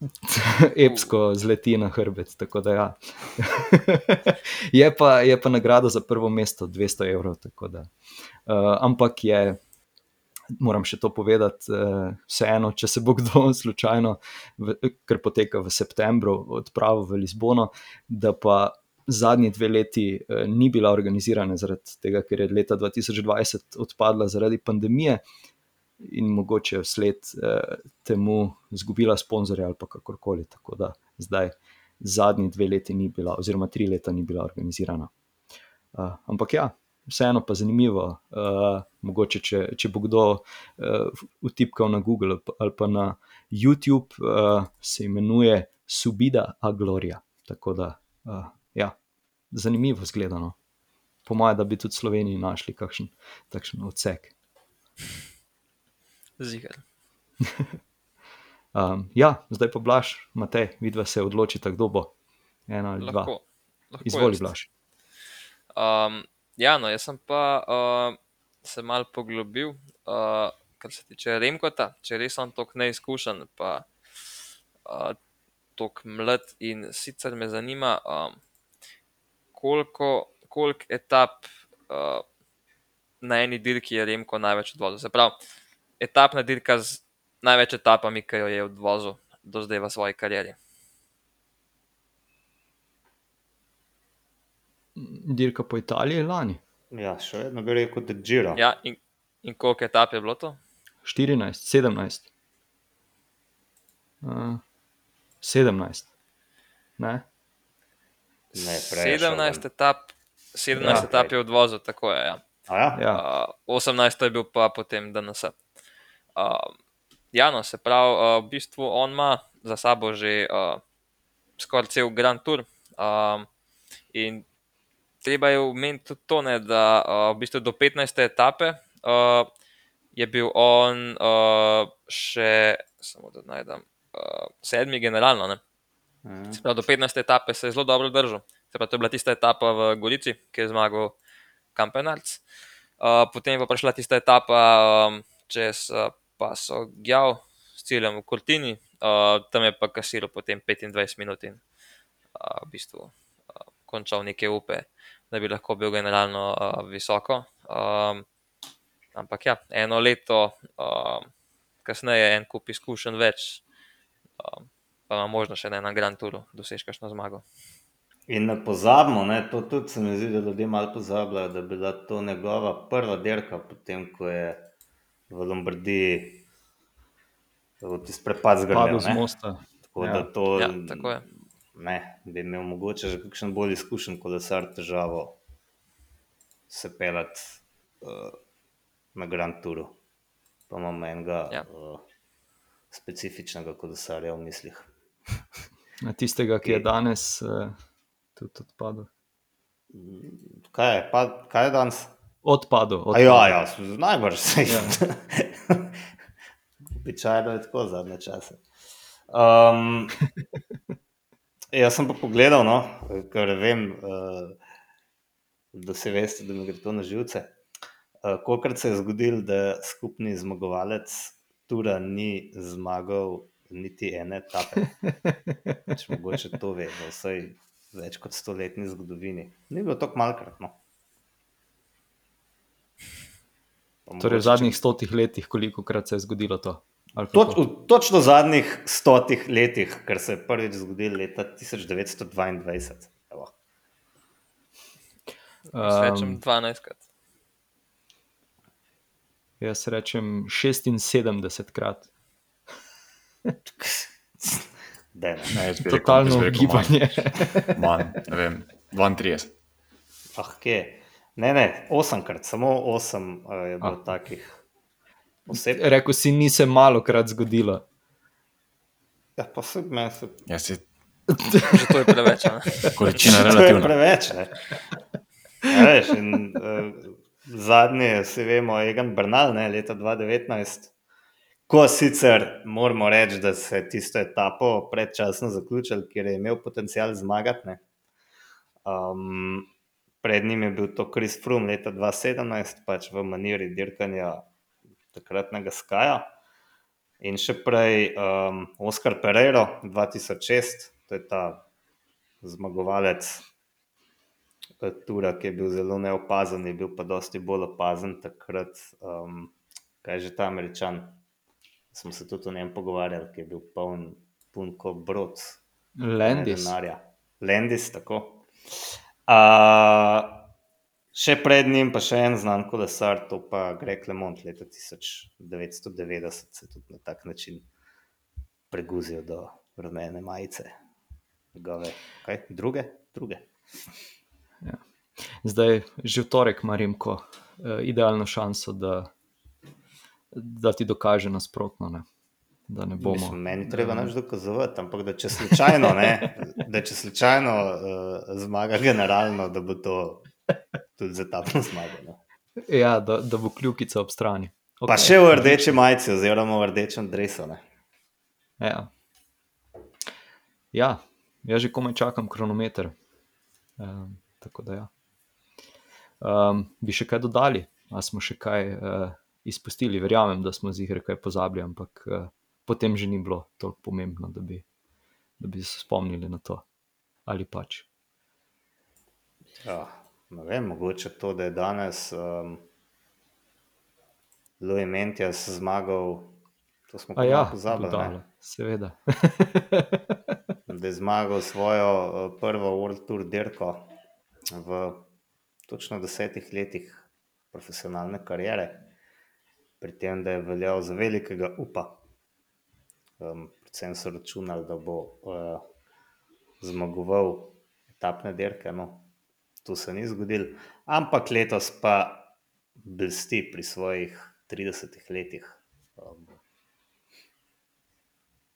Epsko zleti na hrbet. da Ja. je, pa, je pa nagrada za prvo mesto 200 evrov. uh, ampak je, moram še to povedati, uh, vseeno, če se bo kdo slučajno, v, ker poteka v septembru, odpravil v Lizbono, da pa zadnji dve leti uh, ni bila organizirana zaradi tega, ker je leta 2020 odpadla zaradi pandemije. In mogoče vsled eh, temu izgubila sponzorja ali kakorkoli. Tako da zdaj zadnji dve leti ni bila, oziroma tri leta ni bila organizirana. Uh, ampak ja, vseeno pa zanimivo. Uh, mogoče, če, če bo kdo uh, vtipkal na Google ali pa na YouTube, uh, se imenuje Subida Agloria. Tako da, uh, ja, zanimivo zgledano. Po mojem, da bi tudi v Sloveniji našli kakšen takšen odsek. Zigar. Um, ja, zdaj pa Blaž, Matej, vidva se odločita, kdo bo. Eno ali dva. Lahko. lahko Izvoli, jaz. Blaž. Um, ja, no, jaz sem pa uh, se mal poglobil, uh, kar se tiče Remkota, če res sem tako neizkušen, pa uh, tako mlad. In sicer me zanima, um, koliko, koliko etap uh, na eni dirki je Remko največ odvozil. Se pravi, etapna dirka z največ etapami, ki jo je odvozil do zdaj v svoji karieri. Dirka po Italiji lani. Ja, še vedno bi rekel, da je Giro. Ja, in, in koliko etap je bilo to? 14, 17. Uh, 17. Ne? Ne, prej je šel 17 ven. etap, 17 Ja. etap je odvozil, tako je. Ja. A ja? Ja. Uh, 18 je bil pa potem DNS. Uh, ja, no, se pravi, uh, v bistvu on ima za sabo že uh, skoraj cel Grand Tour. Um, in treba je omeniti tudi to, ne, da uh, v bistvu do 15. etape uh, je bil on uh, še, samo da najdem, uh, sedmi generalno. Ne. Mhm. Se pravi, do 15. etape se je zelo dobro držal. Se pravi, to je bila tista etapa v Gorici, ki je zmagal Kampenarc. Uh, potem je pa prišla tista etapa um, čez uh, paso Gjau s ciljem v Kortini, uh, tam je pa kasiral potem 25 minut in uh, v bistvu uh, končal neke upe, da bi lahko bil generalno uh, visoko. Um, ampak ja, eno leto um, kasneje, en kup izkušenj več, um, pa ima možnost še na Grand Touru doseči kakšno zmago. In ne pozabimo, ne, to tudi se mi zdi, da ljudje malo pozabljajo, da je bila to njegova prva dirka, potem ko je v Lombardiji tisti prepad z mosta. Tako Ja. da to Ja, tako je. ne, bi imel mogoče že kakšen bolj izkušen kolesar težavo se pelati uh, na Grand Touru. Pa imamo enega Ja. uh, specifičnega kolesarja v mislih. Na Tistega, ki je danes uh, tudi odpadel. Kaj je, pa, kaj je danes? Odpadel. A ja, ja, najbrž se Ja. Običajno je tako zadnje čase. Um, jaz sem pa pogledal, no, ker vem, uh, da se veste, da mi gre to na živce. Uh, Kolikrat se je zgodilo, da skupni zmagovalec Tura ni zmagal niti ene etape. Če mogoče to ve, v vsej več kot stoletni zgodovini. Ni bilo tako malkrat. No. Pa Torej, v zadnjih stotih letih, koliko krat se je zgodilo to? Ali Toč, v točno zadnjih stotih letih, ker se je prvič zgodilo leta 1922. Evo. Rečem Um, 12 krat. jaz rečem 76 krat. Daj, ne. Ne, Totalno gibanje. Manj, ne vem, 32. Ah, kje? Ne, ne, osemkrat, samo osem uh, je bilo Ah. takih oseb. Rekl si, ni se malo krat zgodilo. Ja, pa se meni se. Ja, se Že to je preveč. a ne? količina je relativna. preveč. Ne? Ja, veš, in, uh, zadnje, vsi vemo, Egan Bernal, ne, leta 2019. Ko sicer moramo reči, da se je tisto etapo predčasno zaključil, ker je imel potencial zmagati. ne. Um, pred njim je bil to Chris Froome leta 2017, pač v maniri dirkanja takratnega Skaja. In še prej um, Oscar Pereiro 2006, to je ta zmagovalec eh, Tura, ki je bil zelo neopazen, je bil pa dosti bolj opazen takrat. Um, kaj že ta američan? Smo se tudi o njem pogovarjali, ki je bil poln, poln kot brod. Landis. denarja. Landis, tako. Uh, še pred njim pa še en znan kolesar, to pa Greg LeMond leta 1990 se tudi na tak način preguzil do rumene majice. Njegove, kaj? Druge? Druge. Zdaj, že v torek ima Remko uh, idealno šanso, da, da ti dokaže nasprotno. Ne? Da ne bomo. Mislim, meni treba nič dokazovati, ampak da če slučajno, ne, da če slučajno uh, zmaga generalno, da bo to tudi za ta zmaga. No. Ja, da, da bo kljukica ob strani. Pa še v rdeči majici, oziroma v rdečem. Ne. Ja. ja, jaz že komaj čakam kronometer. Um, tako da ja. Um, bi še kaj dodali, ali smo še kaj uh, izpustili? Verjamem, da smo z igre kaj pozabili, ampak uh, potem že ni bilo toliko pomembno, da bi, da bi se spomnili na to. Ali pač. Ja, ne vem, mogoče to, da je danes um, Louis Mentjas zmagal, to smo A pa ja, pozabili. seveda. Da je zmagal svojo uh, prvo World Tour dirko v točno desetih letih profesionalne kariere, pri tem, da je veljal za velikega upa. Um, predvsem so računali, da bo uh, zmagoval etapne dirke. No, to se ni zgodilo, ampak letos pa blesti pri svojih 30 letih. Um,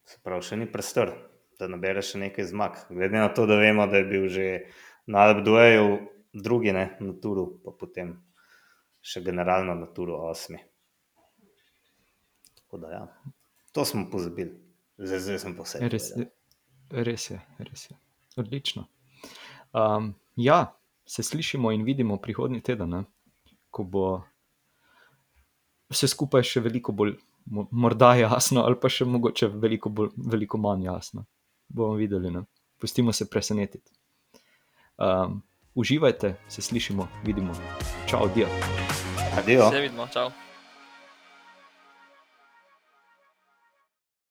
se pravi, še ni prestor, da nabere še nekaj zmag. Glede na to, da vemo, da je bil že na Alpdueju drugi ne, na Turu, pa potem še generalno na Turu osmi. Tako da ja, to smo pozabili. Zdaj, zdaj sem pa vse. Res, res je, res je. Odlično. Um, ja, se slišimo in vidimo prihodnji teden, ne? ko bo vse skupaj še veliko bolj, mo- morda jasno, ali pa še mogoče veliko, bolj, veliko manj jasno. Bomo videli. Ne? Pustimo se presenetiti. Um, uživajte, se slišimo, vidimo. Čau, dio. Adijo. Se vidimo, čau.